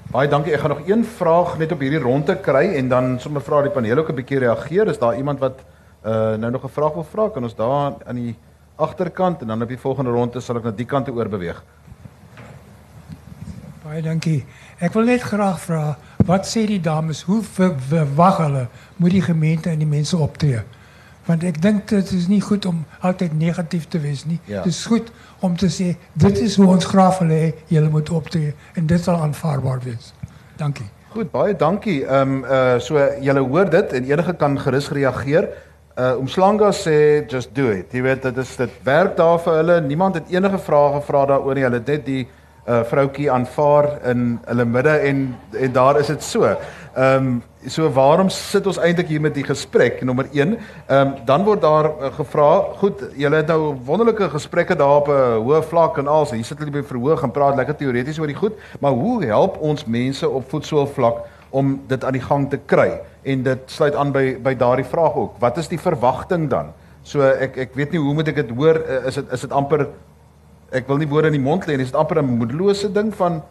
Baie dankie. Ek gaan nog een vraag net op hierdie ronde kry en dan sommer vra die paneel ook 'n bietjie reageer. Is daar iemand wat uh nou nog 'n vraag wil vra? Kan ons daar aan die agterkant en dan op die volgende ronde sal ek na die kant toe oorbeweeg.
Baie dankie. Ek wil net graag vra, wat sê die dames, hoe ver- verwag hulle moet die gemeente en die mense optree? Want ek dink dit is nie goed om altyd negatief te nie.
Ja.
Dit is goed om te sê dit is hoe ons graag wil hê julle moet optree en dit sal aanvaarbaar wees. Dankie.
Goed, baie dankie. Ehm um, uh so julle hoor dit en enige kan gerus reageer. Uh Umslanga sê just do it. Jy weet dit is dit werk daar vir hulle. Niemand het enige vrae gevra daaroor nie. Hulle het net die uh vroutjie aanvaar in hulle midde en en daar is dit so. Ehm um, so waarom sit ons eintlik hier met die gesprek nommer 1? Ehm um, dan word daar uh, gevra, goed, julle het nou wonderlike gesprekke daar op 'n uh, hoë vlak en al. So hier sit hulle by verhoog en praat lekker teoreties oor die goed, maar hoe help ons mense op voetsoolvlak om dit aan die gang te kry? En dit sluit aan by by daardie vraag ook. Wat is die verwagting dan? So ek ek weet nie hoe moet ek dit hoor? Is dit is dit amper ek wil nie woorde in die mond lê nie. Is dit amper 'n moedelose ding van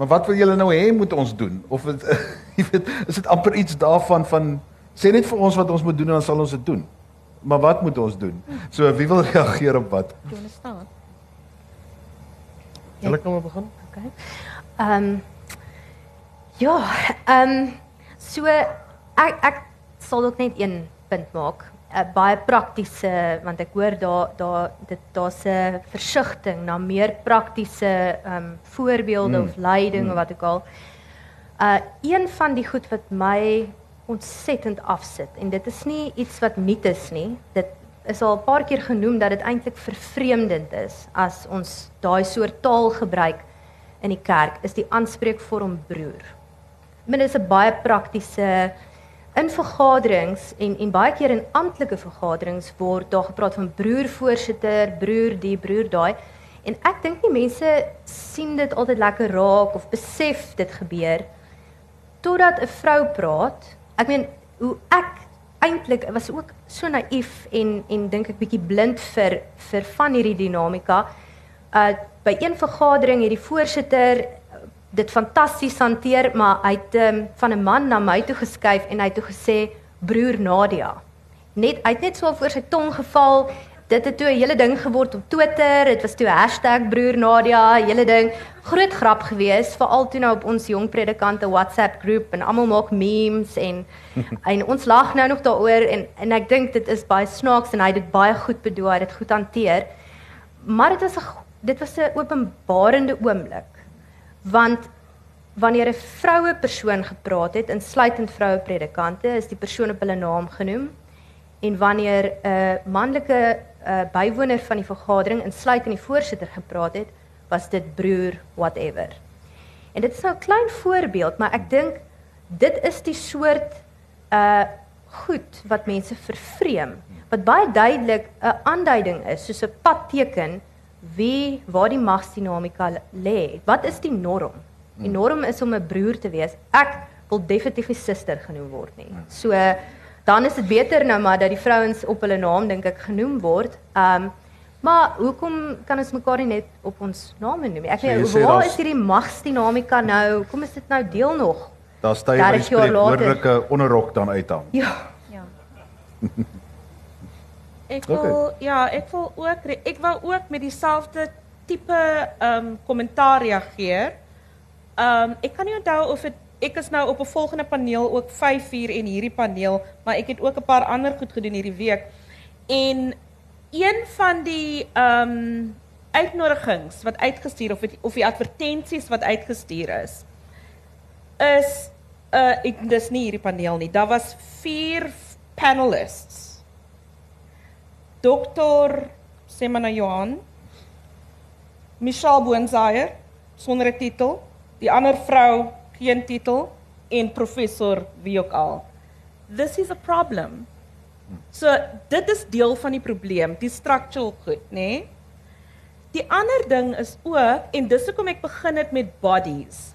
maar wat wil julle nou hê moet ons doen? Of het, *laughs* jy weet, is dit amper iets daarvan van sê net vir ons wat ons moet doen en dan sal ons dit doen. Maar wat moet ons doen? So wie wil *laughs* reageer op wat?
Jy onderstaan?
Julle kan maar begin.
Okay. Ehm um, ja, ehm um, so ek ek sal ook net een punt maak. Uh, baie praktiese want ek hoor daar daar dit daar's 'n versigtiging na meer praktiese ehm um, voorbeelde mm. of leiding mm. of wat ook al. Uh een van die goed wat my ontsettend afsit en dit is nie iets wat nuut is nie. Dit is al 'n paar keer genoem dat dit eintlik vervreemdend is as ons daai soort taal gebruik in die kerk is die aanspreekvorm broer. Dit is 'n baie praktiese in vergaderings en en baie keer in amptelike vergaderings word daar gepraat van broervoorsitter, broer die, broer daai. En ek dink nie mense sien dit altyd lekker raak of besef dit gebeur totdat 'n vrou praat. Ek meen hoe ek eintlik was ook so naïef en en dink ek bietjie blind vir vir van hierdie dinamika. Uh by een vergadering het die voorsitter dit fantasties hanteer, maar hy het um, van 'n man na my toe geskuif en hy het toe gesê broer Nadia. Net hy het net so voor sy tong geval. Dit het toe 'n hele ding geword op Twitter. Dit was toe #broer Nadia, hele ding. Groot grap gewees, veral toe nou op ons jong predikante WhatsApp groep en almal maak memes en *laughs* en ons lag nou nog daaroor en en ek dink dit is baie snaaks en hy het dit baie goed bedoel, hy het dit goed hanteer. Maar dit was 'n dit was 'n openbarende oomblik want wanneer 'n vroue persoon gepraat het insluitend vroue predikante is die persoon op hulle naam genoem. En wanneer 'n manlike uh, bywoner van die vergadering insluitend die voorsitter gepraat het was dit broer whatever. En dit is nou 'n klein voorbeeld maar ek dink dit is die soort uh goed wat mense vervreem. Wat baie duidelik 'n aanduiding is soos 'n padteken wie waar die magsdinamika lê. Wat is die norm? Die hmm. norm is om 'n broer te wees. Ek wil definitief nie suster genoem word nie. So dan is dit beter nou maar dat die vrouens op hulle naam dink ek genoem word. Um maar hoekom kan ons mekaar nie net op ons name noem? Ek weet so waar is hierdie magsdinamika nou? Kom is dit nou deel nog?
Daar styg hy spreekwoordelike onderrok dan uit aan.
Ja. Ja. *laughs* Ek wil okay. ja, ek wil ook ek wou ook met dieselfde tipe ehm um, kommentaar reageer. Ehm um, ek kan nie onthou of dit ek is nou op 'n volgende paneel ook 5 uur en hierdie paneel, maar ek het ook 'n paar ander goed gedoen hierdie week. En een van die ehm um, uitnodigings wat uitgestuur of het, of die advertensies wat uitgestuur is is uh ek dis nie hierdie paneel nie. Daar was 4 panelists Dr. Semana Johan, Michelle Boonsaier sonder 'n titel, die ander vrou geen titel en professor wie ook al. This is a problem. So dit is deel van die probleem, die structural goed, nê? Nee? Die ander ding is ook en dis hoekom ek begin het met bodies.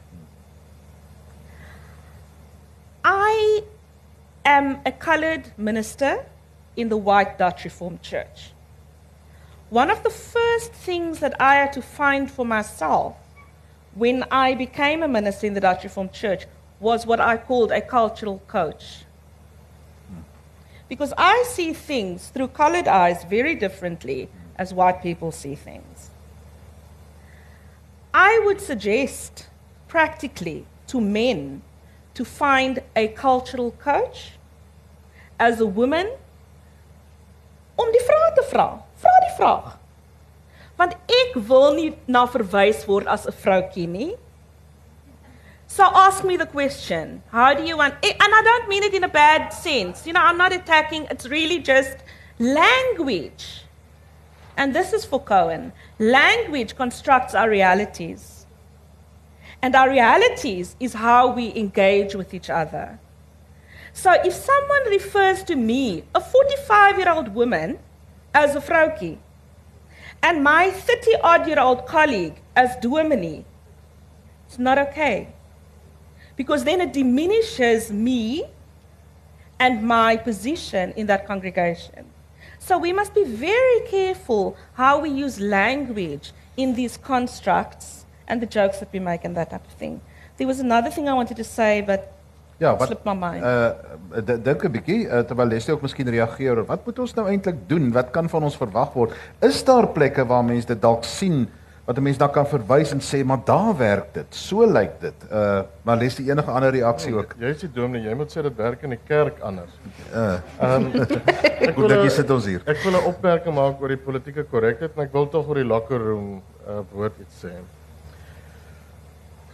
I am a colored minister in the White Dutch Reformed Church. One of the first things that I had to find for myself when I became a minister in the Dutch Reformed Church was what I called a cultural coach. Because I see things through colored eyes very differently as white people see things. I would suggest practically to men to find a cultural coach. As a woman, om die vraag te vra. Vra die vraag. Want ek wil nie na verwys word as 'n vroutjie nie. So ask me the question. How do you want eh, and I don't mean it in a bad sense. You know, I'm not attacking. It's really just language. And this is for Cohen. Language constructs our realities. And our realities is how we engage with each other. So if someone refers to me, a 45 year old woman, as a vroukie, and my 30 odd year old colleague as Dominee, it's not okay. Because then it diminishes me and my position in that congregation. So we must be very careful how we use language in these constructs and the jokes that we make and that type of thing. There was another thing I wanted to say, but Ja, wat slip my mind.
Uh dink 'n bietjie uh, terwyl Leslie ook miskien reageer. Wat moet ons nou eintlik doen? Wat kan van ons verwag word? Is daar plekke waar mense dit dalk sien wat 'n mens dan kan verwys en sê maar daar werk dit. So lyk dit. Uh maar lees die enige ander reaksie ook.
Jy is die dominee, jy moet sê dit werk in die kerk anders.
Uh
Ehm ek
Goed dat jy sit ons hier.
Ek wil 'n opmerking maak oor die politieke korrektheid en ek wil tog oor die locker room uh, woord iets sê.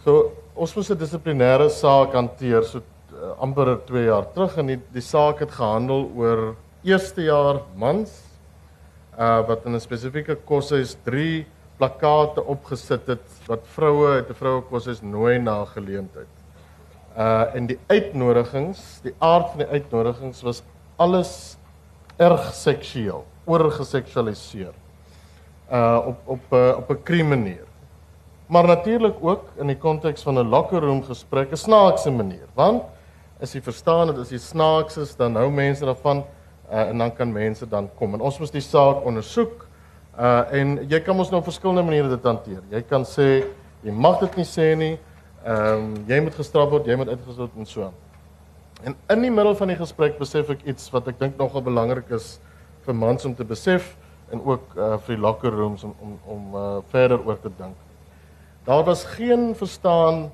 So ons moes 'n dissiplinêre saak hanteer so amper 2 jaar terug en die, die saak het gehandel oor eerste jaar mans uh wat in 'n spesifieke koshuis 3 plakate opgesit het wat vroue uit 'n vroue koshuis nooi na geleentheid. Uh en die uitnodigings, die aard van die uitnodigings was alles erg seksueel, oorgeseksualiseer. Uh op op uh, op 'n krie manier. Maar natuurlik ook in die konteks van 'n locker room gesprek, 'n snaakse manier, want as jy verstaan dat as jy snaaks is, dan hou mense daarvan uh, en dan kan mense dan kom. En ons moet die saak ondersoek. Uh en jy kan mos nou op verskillende maniere dit hanteer. Jy kan sê jy mag dit nie sê nie. Ehm um, jy moet gestraf word, jy moet uitgesluit en so. En in die middel van die gesprek besef ek iets wat ek dink nogal belangrik is vir mans om te besef en ook uh vir die locker rooms om om om uh, verder oor te dink. Daar was geen verstaan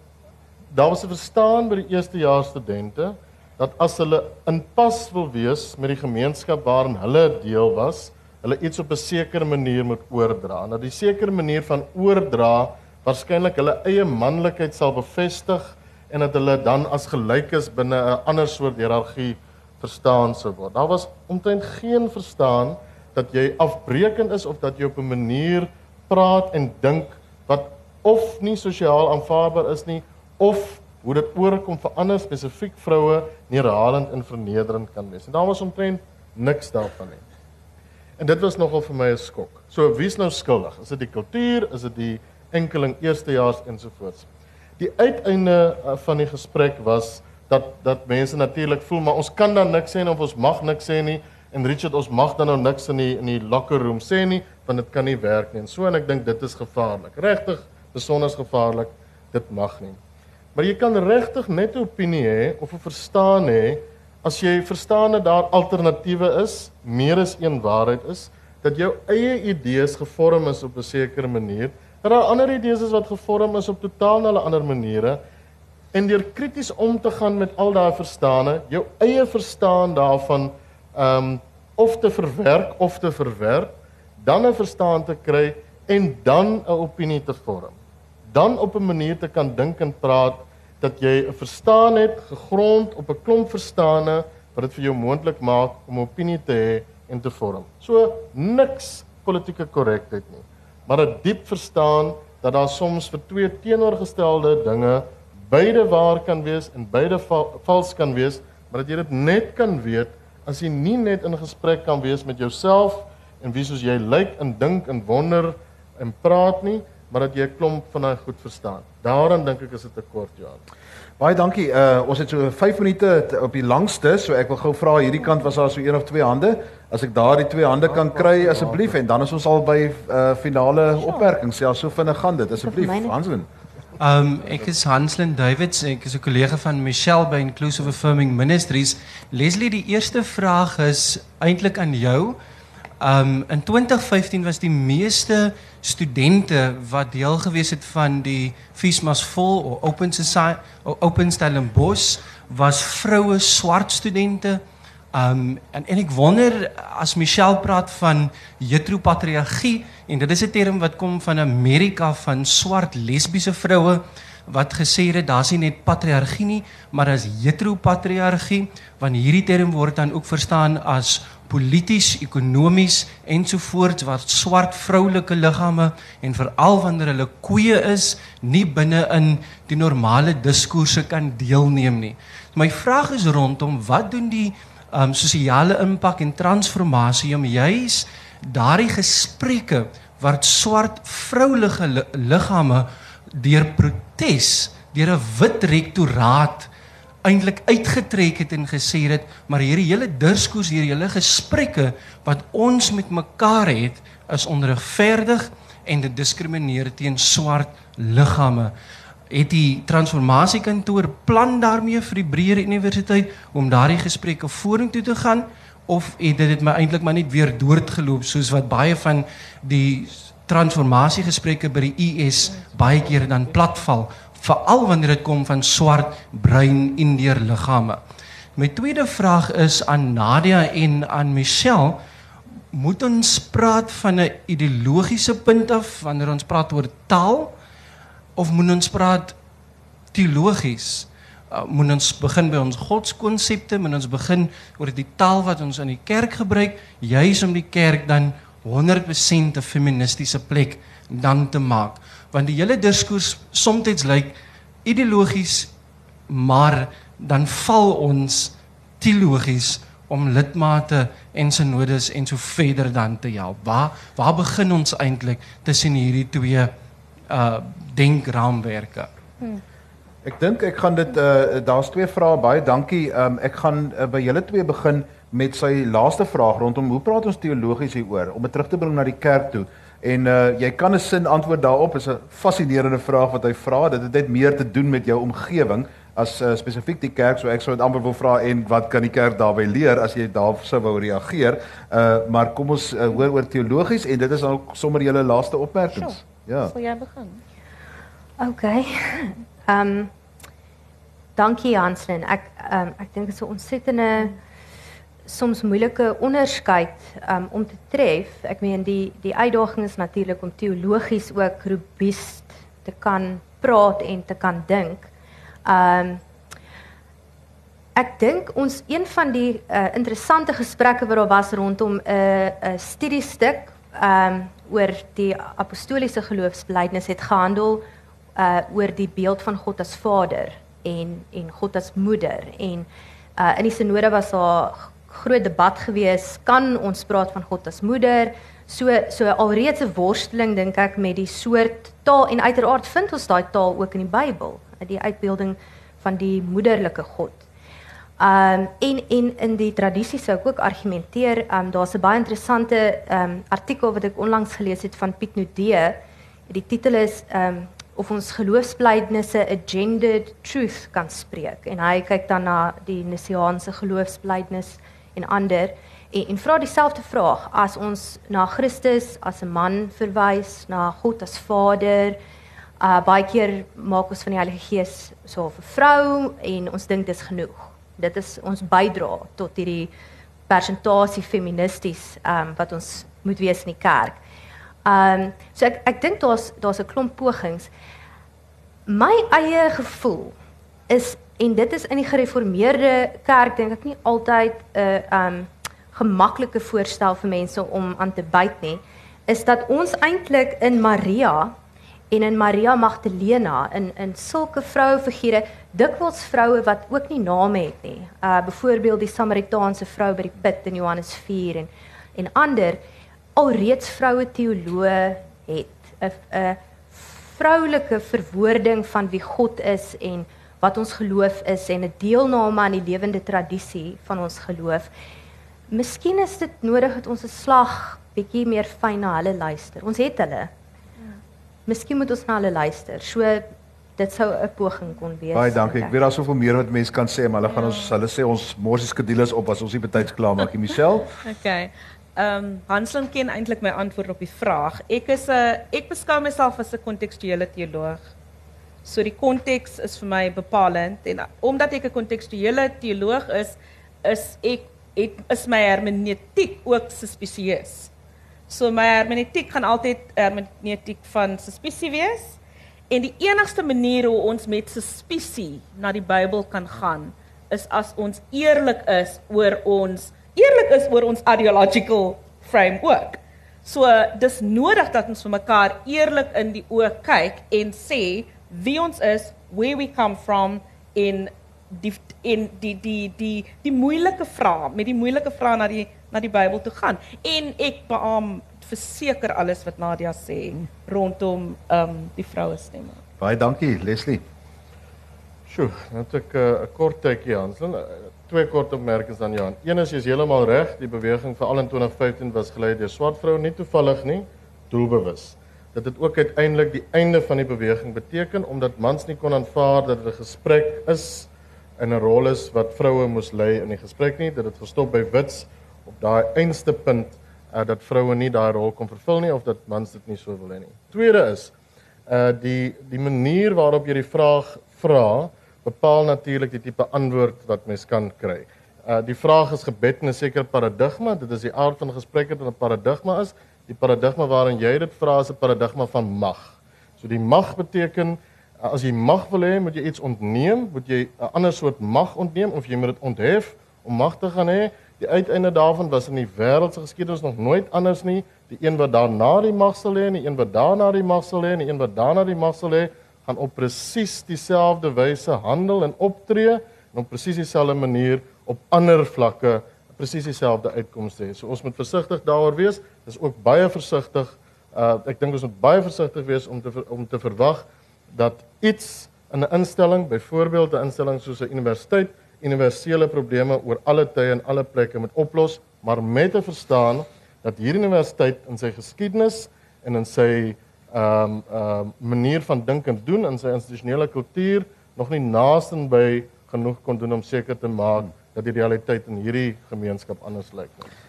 daar was 'n verstaan by die eerstejaars studente dat as hulle in pas wil wees met die gemeenskap waarin hulle deel was, hulle iets op 'n sekere manier moet oordra. En dat die sekere manier van oordra waarskynlik hulle eie manlikheid sal bevestig en dat hulle dan as gelykes binne 'n ander soort hiërargie verstaan sou word. Daar was omtrent geen verstaan dat jy afbreekend is of dat jy op 'n manier praat en dink wat of nie sosiaal aanvaarbaar is nie of hoe dit oorkom vir ander spesifiek vroue neerhalend en vernederend kan wees. En daar was omtrent niks daarvan nie. En dit was nogal vir my 'n skok. So wie's nou skuldig? Is dit die kultuur? Is dit die enkeling eerstejaars ensovoorts? Die uiteinde uh, van die gesprek was dat dat mense natuurlik voel maar ons kan dan niks sê nie of ons mag niks sê nie en Richard ons mag dan nou niks in die in die locker room sê nie want dit kan nie werk nie. En so en ek dink dit is gevaarlik. Regtig besonder gevaarlik. Dit mag nie. Maar jy kan regtig net 'n opinie hê of 'n verstaan hê as jy verstaan dat daar alternatiewe is, meer as een waarheid is, dat jou eie idees gevorm is op 'n sekere manier, dat daar ander idees is wat gevorm is op totaal 'n ander maniere en deur krities om te gaan met al daai verstane, jou eie verstaan daarvan ehm um, of te verwerk of te verwerp, dan 'n verstaan te kry en dan 'n opinie te vorm. Dan op 'n manier te kan dink en praat dat jy 'n verstaan het gegrond op 'n klomp verstane wat dit vir jou moontlik maak om 'n opinie te hê en te vorm. So niks politieke korrektheid nie, maar 'n diep verstaan dat daar soms vir twee teenoorgestelde dinge beide waar kan wees en beide val, vals kan wees, maar dat jy dit net kan weet as jy nie net in gesprek kan wees met jouself en wie soos jy lyk en dink en wonder en praat nie, maar dat jy 'n klomp van daai goed verstaan. Daaraan dink ek is dit 'n kort jaar.
Baie dankie. Uh ons het so 5 minute op die langste, so ek wil gou vra hierdie kant was daar so een of twee hande. As ek daardie twee hande kan kry asseblief en dan is ons al by uh finale opmerkings. Ja, so vinnig gaan dit asseblief. Hanslin.
Um ek is Hanslin Davids, ek is 'n kollega van Michelle by Inclusive Affirming Ministries. Leslie, die eerste vraag is eintlik aan jou. Um in 2015 was die meeste studente wat deel gewees het van die Fiesmas Vol of Open Society Open Stellenbosch was vroue swart studente. Um en en ek wonder as Michelle praat van heteropatriargie en dit is 'n term wat kom van Amerika van swart lesbiese vroue wat gesê het daar's nie net patriargie nie, maar as heteropatriargie, want hierdie term word dan ook verstaan as polities, ekonomies ensovoorts wat swart vroulike liggame en veral wanneer hulle koeie is, nie binne in die normale diskourse kan deelneem nie. My vraag is rondom wat doen die um sosiale impak en transformasie om juis daardie gesprekke wat swart vroulike li liggame deur protes deur 'n wit rektoraat eintlik uitgetrek het en gesê het maar hierdie hele diskurs hierdie hele gesprekke wat ons met mekaar het is onregverdig en dit diskrimineer teen swart liggame. Het die transformasiekantoor plan daarmee vir die breër universiteit om daardie gesprekke vorentoe te gaan of het dit dit my eintlik maar net weer doodgeloop soos wat baie van die transformasiegesprekke by die US baie keer dan platval, veral wanneer dit kom van swart, bruin, indiër liggame. My tweede vraag is aan Nadia en aan Michelle, moet ons praat van 'n ideologiese punt af wanneer ons praat oor taal of moet ons praat teologies? Uh, moet ons begin by ons godskonsepte, moet ons begin oor die taal wat ons in die kerk gebruik, juis om die kerk dan 100% 'n feministiese plek dan te maak. Want die hele diskurs soms lyk ideologies, maar dan val ons teologies om lidmate en synodes en so verder dan te help. Waar waar begin ons eintlik tussen hierdie twee uh denkraamwerke? Hmm.
Ek dink ek gaan dit uh daar's twee vrae baie dankie. Um ek gaan uh, by julle twee begin met sy laaste vraag rondom hoe praat ons teologies hieroor om dit terug te bring na die kerk toe. En uh jy kan 'n sin antwoord daarop is 'n fascinerende vraag wat hy vra. Dit het net meer te doen met jou omgewing as uh, spesifiek die kerk. So ek sou dit amper wil vra en wat kan die kerk daarbey leer as jy daar sou wou reageer? Uh maar kom ons uh, hoor oor teologies en dit is ook sommer julle laaste opmerkings. Sure.
Ja. Sal jy begin?
OK. Ehm um, dankie Hanslin. Ek ehm um, ek dink dit is 'n ontsettende soms moeilike onderskeid um, om te tref. Ek meen die die uitdaging is natuurlik om teologies ook robuust te kan praat en te kan dink. Um ek dink ons een van die uh, interessante gesprekke wat daar was rondom 'n uh, 'n studiestuk um oor die apostoliese geloofsbelijdenis het gehandel uh oor die beeld van God as Vader en en God as Moeder en uh in die sinode was daar groot debat gewees kan ons praat van God as moeder so so alreeds 'n worsteling dink ek met die soort taal en uiteraard vind ons daai taal ook in die Bybel die uitbeelding van die moederlike God. Um en en in die tradisie sou ek ook argumenteer um daar's 'n baie interessante um artikel wat ek onlangs gelees het van Piet Nudee. Die titel is um of ons geloofsbelijdenisse a gendered truth kan spreek en hy kyk dan na die Nisiaanse geloofsbelijdenis en ander en, en vra dieselfde vraag as ons na Christus as 'n man verwys, na God as Vader. Uh baie keer maak ons van die Heilige Gees so 'n vrou en ons dink dis genoeg. Dit is ons bydra tot hierdie persentasie feministies um wat ons moet wees in die kerk. Um so ek ek dink daar's daar's 'n klomp pogings. My eie gevoel is en dit is in die gereformeerde kerk dink ek nie altyd 'n uh, um gemaklike voorstel vir mense om aan te byt nie is dat ons eintlik in Maria en in Maria Magdalena in in sulke vroue figure dikwels vroue wat ook nie name het nie. Uh byvoorbeeld die Samaritaanse vrou by die put in Johannes 4 en en ander alreeds vroue teoloë het 'n 'n vroulike verwoording van wie God is en wat ons geloof is en 'n deelname aan die lewende tradisie van ons geloof. Miskien is dit nodig dat ons 'n slag bietjie meer fyn na hulle luister. Ons het hulle. Ja. Miskien moet ons na hulle luister. So dit sou 'n poging kon wees.
Baie dankie. Ek weet daar soveel meer wat mense kan sê, maar hulle ja. gaan ons hulle sê ons morsie skedules op as ons nie betyds klaar maak nie, Michelle. *laughs*
okay. Ehm um, Hanslin ken eintlik my antwoord op die vraag. Ek is 'n ek beskou myself as 'n kontekstuele teoloog. So die konteks is vir my bepalend en omdat ek 'n kontekstuele teoloog is, is ek het is my hermeneutiek ook suspisieus. So my hermeneutiek gaan altyd hermeneutiek van suspisie wees. En die enigste manier hoe ons met suspisie na die Bybel kan gaan, is as ons eerlik is oor ons eerlik is oor ons ideological framework. So dis nodig dat ons vir mekaar eerlik in die oë kyk en sê wie ons is, where we come from in die in die die die die moeilike vrae, met die moeilike vrae na die na die Bybel toe gaan. En ek beam verseker alles wat Nadia sê rondom ehm um, die vroue stemme.
Baie dankie, Leslie.
Sjoe, net ek eh, 'n uh, kort tydjie Hanslin, uh, twee kort opmerkings aan Johan. Een is jy is heeltemal reg, die beweging vir al in 2015 was gelei deur swart vroue nie toevallig nie, doelbewus dat dit ook uiteindelik die einde van die beweging beteken omdat mans nie kon aanvaar dat dit 'n gesprek is in 'n rol is wat vroue moes lei in die gesprek nie dat dit gestop by wits op daai einste punt uh dat vroue nie daai rol kon vervul nie of dat mans dit nie so wil hê nie. Tweede is uh die die manier waarop jy die vraag vra bepaal natuurlik die tipe antwoord wat mens kan kry. Uh die vraag is gebed in 'n sekere paradigma, dit is die aard van gesprekke dat 'n paradigma is. Die paradigma waarin jy dit vra is 'n paradigma van mag. So die mag beteken as jy mag wil hê, moet jy iets ontneem, moet jy 'n ander soort mag ontneem of jy moet dit onthef om mag te gaan hê. Die uiteinde daarvan was in die wêreld se geskiedenis nog nooit anders nie. Die een wat daarna die mag sal hê en die een wat daarna die mag sal hê en die een wat daarna die mag sal hê, gaan op presies dieselfde wyse handel en optree en op presies dieselfde manier op ander vlakke presies dieselfde uitkomste hê. So ons moet versigtig daaroor wees. Dis ook baie versigtig. Uh ek dink ons moet baie versigtig wees om te om te verwag dat iets in 'n instelling, byvoorbeeld 'n instelling soos 'n universiteit, universele probleme oor alle tye en alle plekke moet oplos, maar met te verstaan dat hierdie universiteit in sy geskiedenis en in sy ehm um, ehm um, manier van dink en doen in sy institusionele kultuur nog nie naaste by genoeg kon doen om seker te maak dat die realiteit in hierdie gemeenskap anders lyk nie.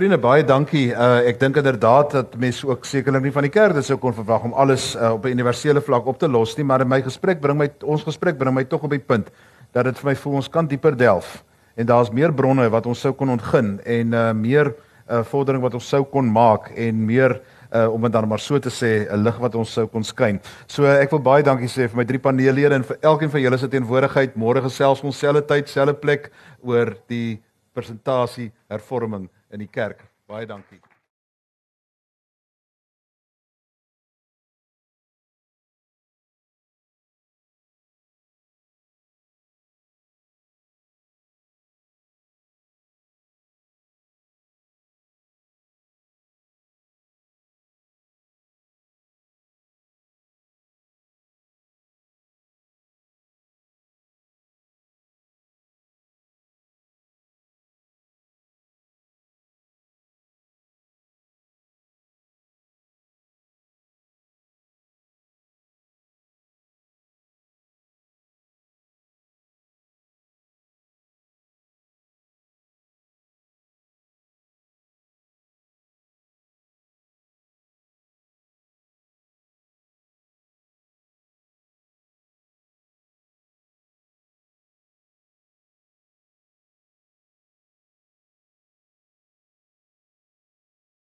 Vriende, baie dankie. Uh ek dink inderdaad dat mense ook sekerlik nie van die kerk dis sou kon verwag om alles uh, op 'n universele vlak op te los nie, maar in my gesprek bring my ons gesprek bring my tog op die punt dat dit vir my voel ons kan dieper delf en daar's meer bronne wat ons sou kon ontgin en uh meer uh vordering wat ons sou kon maak en meer uh om dit dan maar so te sê 'n lig wat ons sou kon skyn. So uh, ek wil baie dankie sê vir my drie paneellede en vir elkeen van julle se teenwoordigheid. Môre gesels ons selfde tyd, selfde plek oor die presentasie hervorming in die kerk. Baie dankie.